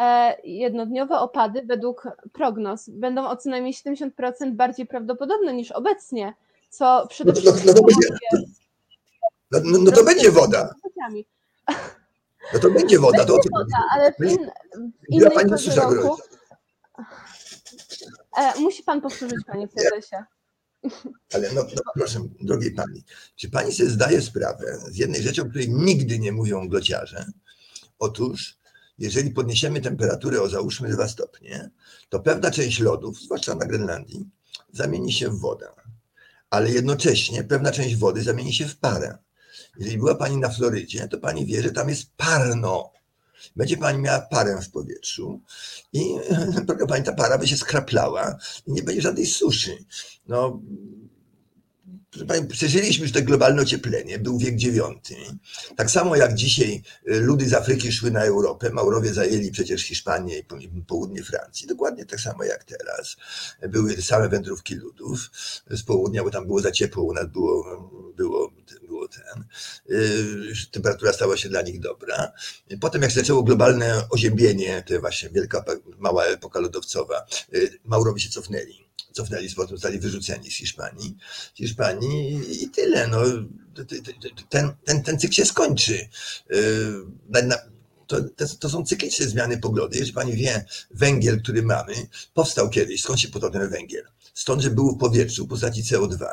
E, jednodniowe opady według prognoz będą o co najmniej 70% bardziej prawdopodobne niż obecnie, co przede no, wszystkim... No, no, to, będzie, no, no, no to będzie woda. No to będzie woda. To, będzie woda, ale w, in, w innej roku... E, musi pan powtórzyć, panie prezesie. Ale no, no, proszę, drogiej pani, czy pani sobie zdaje sprawę z jednej rzeczy, o której nigdy nie mówią glociarze? Otóż jeżeli podniesiemy temperaturę o załóżmy 2 stopnie, to pewna część lodów, zwłaszcza na Grenlandii, zamieni się w wodę. Ale jednocześnie pewna część wody zamieni się w parę. Jeżeli była Pani na Florydzie, to Pani wie, że tam jest parno. Będzie Pani miała parę w powietrzu i proszę Pani, ta para by się skraplała i nie będzie żadnej suszy. No, przeżyliśmy już to globalne ocieplenie, był wiek IX. Tak samo jak dzisiaj y, ludy z Afryki szły na Europę, Maurowie zajęli przecież Hiszpanię i południe Francji, dokładnie tak samo jak teraz. Były same wędrówki ludów z południa, bo tam było za ciepło, u nas było, było, Y, temperatura stała się dla nich dobra. Potem jak zaczęło globalne oziębienie, to właśnie wielka, mała epoka lodowcowa, y, Maurowie się cofnęli cofnęli, potem zostali wyrzuceni z Hiszpanii, z Hiszpanii i tyle. No, ten, ten, ten cykl się skończy. Yy, to, to, są cykliczne zmiany poglody. Jeżeli pani wie, węgiel, który mamy, powstał kiedyś. Skąd się potem ten węgiel? Stąd, że był w powietrzu w postaci CO2.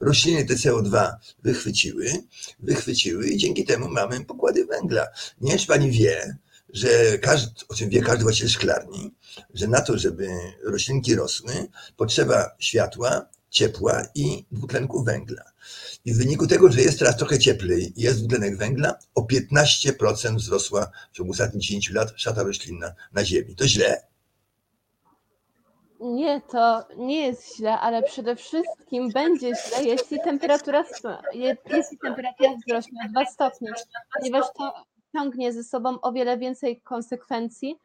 Rośliny te CO2 wychwyciły, wychwyciły i dzięki temu mamy pokłady węgla. Nie wiem, czy pani wie, że każdy, o czym wie każdy właściciel szklarni, że na to, żeby roślinki rosły, potrzeba światła, ciepła i dwutlenku węgla. I w wyniku tego, że jest teraz trochę cieplej jest dwutlenek węgla, o 15% wzrosła w ciągu ostatnich 10 lat szata roślinna na Ziemi. To źle? Nie, to nie jest źle, ale przede wszystkim będzie źle, jeśli temperatura, jeśli temperatura wzrośnie o 2 stopnie, ponieważ to ciągnie ze sobą o wiele więcej konsekwencji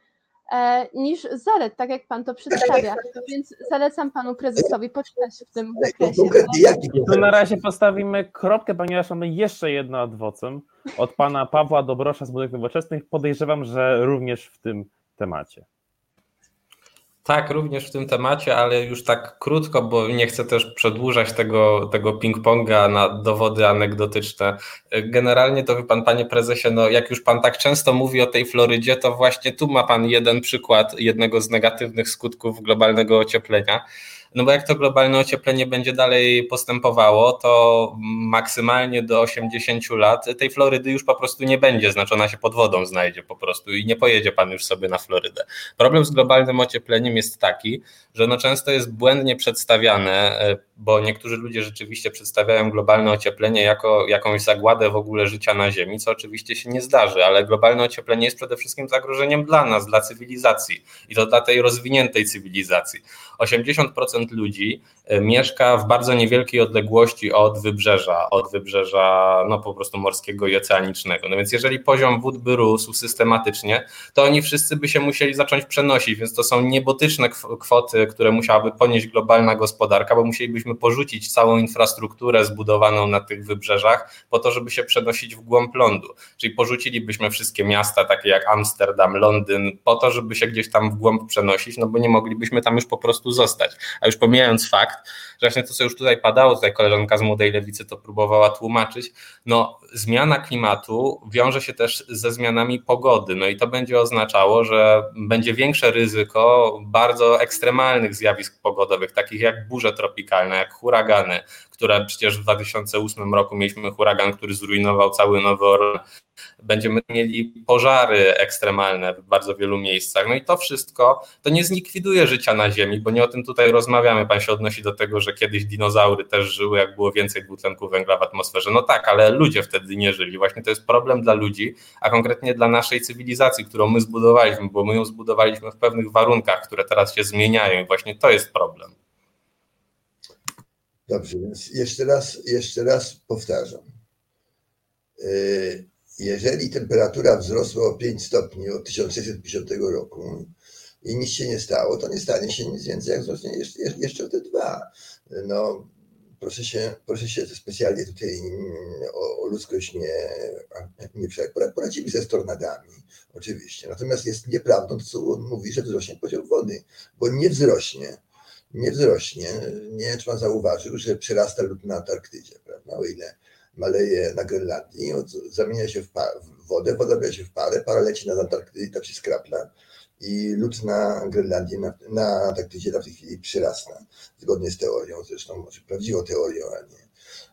e, niż zalet, tak jak pan to przedstawia. Więc zalecam panu prezesowi poczytać w tym zakresie. Tu na razie postawimy kropkę, ponieważ mamy jeszcze jedno adwocem od pana Pawła Dobrosza z Budek Nowoczesnych. Podejrzewam, że również w tym temacie. Tak, również w tym temacie, ale już tak krótko, bo nie chcę też przedłużać tego, tego ping-ponga na dowody anegdotyczne. Generalnie to wie pan, panie prezesie, no jak już pan tak często mówi o tej Florydzie, to właśnie tu ma pan jeden przykład jednego z negatywnych skutków globalnego ocieplenia. No bo jak to globalne ocieplenie będzie dalej postępowało, to maksymalnie do 80 lat tej Florydy już po prostu nie będzie, znaczy ona się pod wodą znajdzie po prostu i nie pojedzie pan już sobie na Florydę. Problem z globalnym ociepleniem jest taki, że no często jest błędnie przedstawiane, e, bo niektórzy ludzie rzeczywiście przedstawiają globalne ocieplenie jako jakąś zagładę w ogóle życia na Ziemi, co oczywiście się nie zdarzy, ale globalne ocieplenie jest przede wszystkim zagrożeniem dla nas, dla cywilizacji i to dla tej rozwiniętej cywilizacji. 80% ludzi mieszka w bardzo niewielkiej odległości od wybrzeża, od wybrzeża no po prostu morskiego i oceanicznego. No więc jeżeli poziom wód by rósł systematycznie, to oni wszyscy by się musieli zacząć przenosić, więc to są niebotyczne kw- kwoty, które musiałaby ponieść globalna gospodarka, bo musielibyśmy porzucić całą infrastrukturę zbudowaną na tych wybrzeżach po to, żeby się przenosić w głąb lądu. Czyli porzucilibyśmy wszystkie miasta takie jak Amsterdam, Londyn po to, żeby się gdzieś tam w głąb przenosić, no bo nie moglibyśmy tam już po prostu zostać. A już pomijając fakt, że właśnie to, co już tutaj padało, tutaj koleżanka z Młodej Lewicy to próbowała tłumaczyć, no zmiana klimatu wiąże się też ze zmianami pogody, no i to będzie oznaczało, że będzie większe ryzyko bardzo ekstremalnych zjawisk pogodowych, takich jak burze tropikalne, jak huragany, które przecież w 2008 roku mieliśmy huragan, który zrujnował cały Nowy Orlean. Będziemy mieli pożary ekstremalne w bardzo wielu miejscach. No i to wszystko to nie zlikwiduje życia na Ziemi, bo nie o tym tutaj rozmawiamy. Pan się odnosi do tego, że kiedyś dinozaury też żyły, jak było więcej dwutlenku węgla w atmosferze. No tak, ale ludzie wtedy nie żyli. Właśnie to jest problem dla ludzi, a konkretnie dla naszej cywilizacji, którą my zbudowaliśmy, bo my ją zbudowaliśmy w pewnych warunkach, które teraz się zmieniają i właśnie to jest problem. Dobrze, więc jeszcze raz, jeszcze raz powtarzam. Yy, Jeżeli temperatura wzrosła o 5 stopni od 1650 roku i nic się nie stało, to nie stanie się nic więcej, jak wzrośnie jeszcze, jeszcze o te dwa. No, proszę się, proszę się specjalnie tutaj o, o ludzkość nie, nie. Poradzimy ze tornadami, oczywiście. Natomiast jest nieprawdą to, co on mówi, że wzrośnie poziom wody, bo nie wzrośnie nie wzrośnie. Nie wiem, czy pan zauważył, że przyrasta lód na Antarktydzie, prawda? O ile maleje na Grenlandii, zamienia się w, w wodę, woda zamienia się w parę, para leci na Antarktydę, tam się skrapla i lód na Grenlandii, na, na Antarktydzie tam w tej chwili przyrasta, zgodnie z teorią, zresztą może prawdziwą teorią, a nie,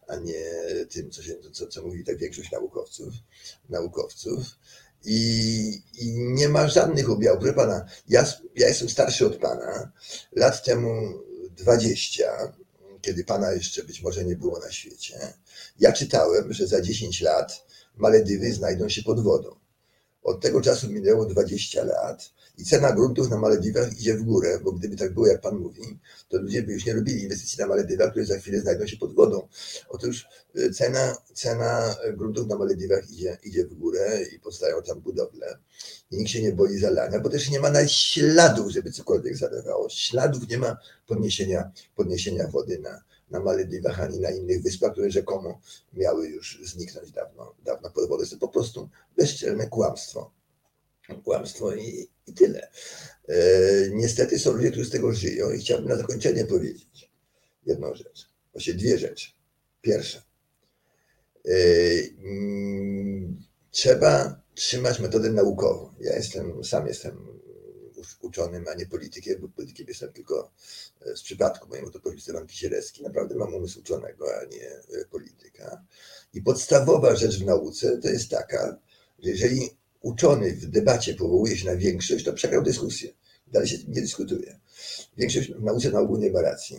a nie tym, co, się, co, co mówi tak większość naukowców. naukowców. I, I nie ma żadnych objawów. Proszę pana, ja, ja jestem starszy od pana, lat temu 20, kiedy pana jeszcze być może nie było na świecie, ja czytałem, że za 10 lat Maledywy znajdą się pod wodą. Od tego czasu minęło 20 lat i cena gruntów na Maledywach idzie w górę, bo gdyby tak było, jak pan mówi, to ludzie by już nie robili inwestycji na Maledywach, które za chwilę znajdą się pod wodą. Otóż y, cena, cena gruntów na Maledywach idzie, idzie w górę i powstają tam budowle. I nikt się nie boi zalania, bo też nie ma nawet śladów, żeby cokolwiek zalewało. Śladów nie ma podniesienia, podniesienia wody na, na Maledywach ani na innych wyspach, które rzekomo miały już zniknąć dawno, dawno pod. Jest to po prostu bezczelne kłamstwo. Kłamstwo i, i tyle. E, niestety są ludzie, którzy z tego żyją i chciałbym na zakończenie powiedzieć jedną rzecz. Właściwie dwie rzeczy. Pierwsza. E, mm, trzeba trzymać metodę naukową. Ja jestem, sam jestem uczonym, a nie politykiem, bo politykiem jestem tylko z przypadku mojego to profesor Stefan Kisielewski. Naprawdę mam umysł uczonego, a nie e, polityka. I podstawowa rzecz w nauce to jest taka, że jeżeli uczony w debacie powołuje się na większość, to przegrał dyskusję. Dalej się nie dyskutuje. Większość w nauce na ogół nie ma racji.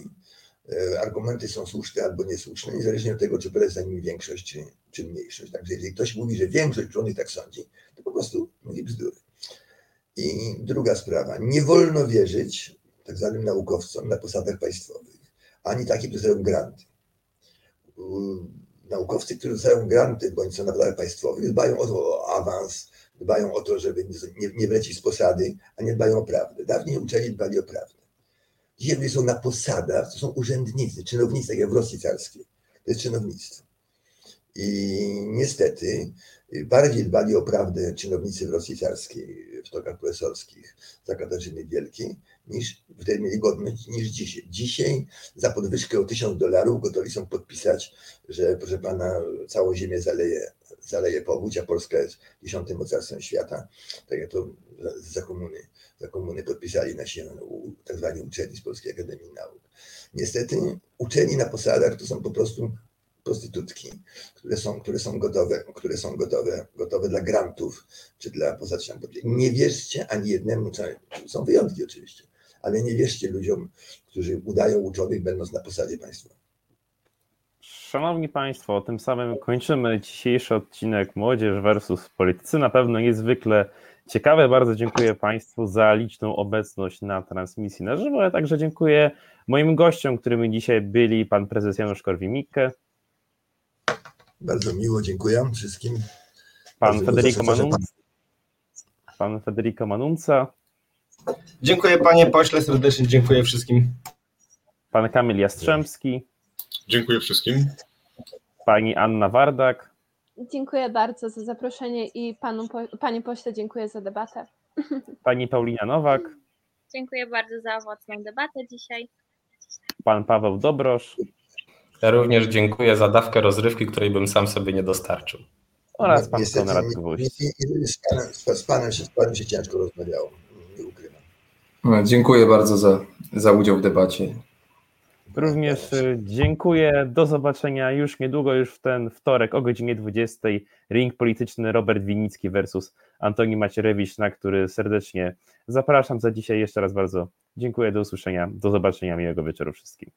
E, Argumenty są słuszne albo niesłuszne, niezależnie od tego, czy polega za nimi większość, czy, czy mniejszość. Także jeżeli ktoś mówi, że większość uczonych tak sądzi, to po prostu mówi bzdury. I druga sprawa. Nie wolno wierzyć tak zwanym naukowcom na posadach państwowych, ani takim, którzy dostają granty. Naukowcy, którzy dostają granty bądź są na posadach państwowych, dbają o, awans, dbają o to, żeby nie, nie z posady, a nie dbają o prawdę. Dawniej uczeni dbali o prawdę. Dzisiaj ludzie są na posadach, to są urzędnicy, czynownicy, jak w Rosji carskiej. To jest czynownictwo. I niestety bardziej dbali o prawdę czynownicy w Rosji carskiej, w tokach profesorskich za Katarzyny Wielkiej, niż wtedy mieli godność niż dzisiaj. Dzisiaj za podwyżkę o tysiąc dolarów gotowi są podpisać, że proszę pana, całą ziemię zaleje, zaleje powódź, a Polska jest dziesiątym mocarstwem świata. Tak jak to za komuny, za komuny podpisali na się tak zwani uczeni z Polskiej Akademii Nauk. Niestety uczeni na posadach to są po prostu prostytutki, które są, które są gotowe, które są gotowe, gotowe dla grantów czy dla pozaczniam Nie wierzcie ani jednemu, są wyjątki oczywiście, ale nie wierzcie ludziom, którzy udają uczonych, będąc na posadzie państwa. Szanowni Państwo, tym samym kończymy dzisiejszy odcinek Młodzież versus Politycy. Na pewno niezwykle ciekawe. Bardzo dziękuję Państwu za liczną obecność na transmisji na żywo, ale także dziękuję moim gościom, którymi dzisiaj byli pan prezes Janusz Korwin-Mikke. Bardzo miło, dziękuję wszystkim. Pan Federico Manunca. Pan Federico Manunca. Dziękuję panie pośle, serdecznie dziękuję wszystkim. Pan Kamil Jastrzębski. Dziękuję wszystkim. Pani Anna Wardak. Dziękuję bardzo za zaproszenie i panu, panie pośle dziękuję za debatę. Pani Paulina Nowak. Dziękuję bardzo za owocną debatę dzisiaj. Pan Paweł Dobrosz. Ja również dziękuję za dawkę rozrywki, której bym sam sobie nie dostarczył. Oraz pan Niestety, Konrad Gwóźdź. Z panem, z, panem się, z panem się ciężko rozmawiało, dziękuję bardzo za, za udział w debacie. Również y, dziękuję. Do zobaczenia już niedługo, już w ten wtorek o godzinie 20. Ring polityczny Robert Winicki versus Antoni Macierewicz, na który serdecznie zapraszam za dzisiaj. Jeszcze raz bardzo dziękuję. Do usłyszenia. Do zobaczenia. Miłego wieczoru wszystkim.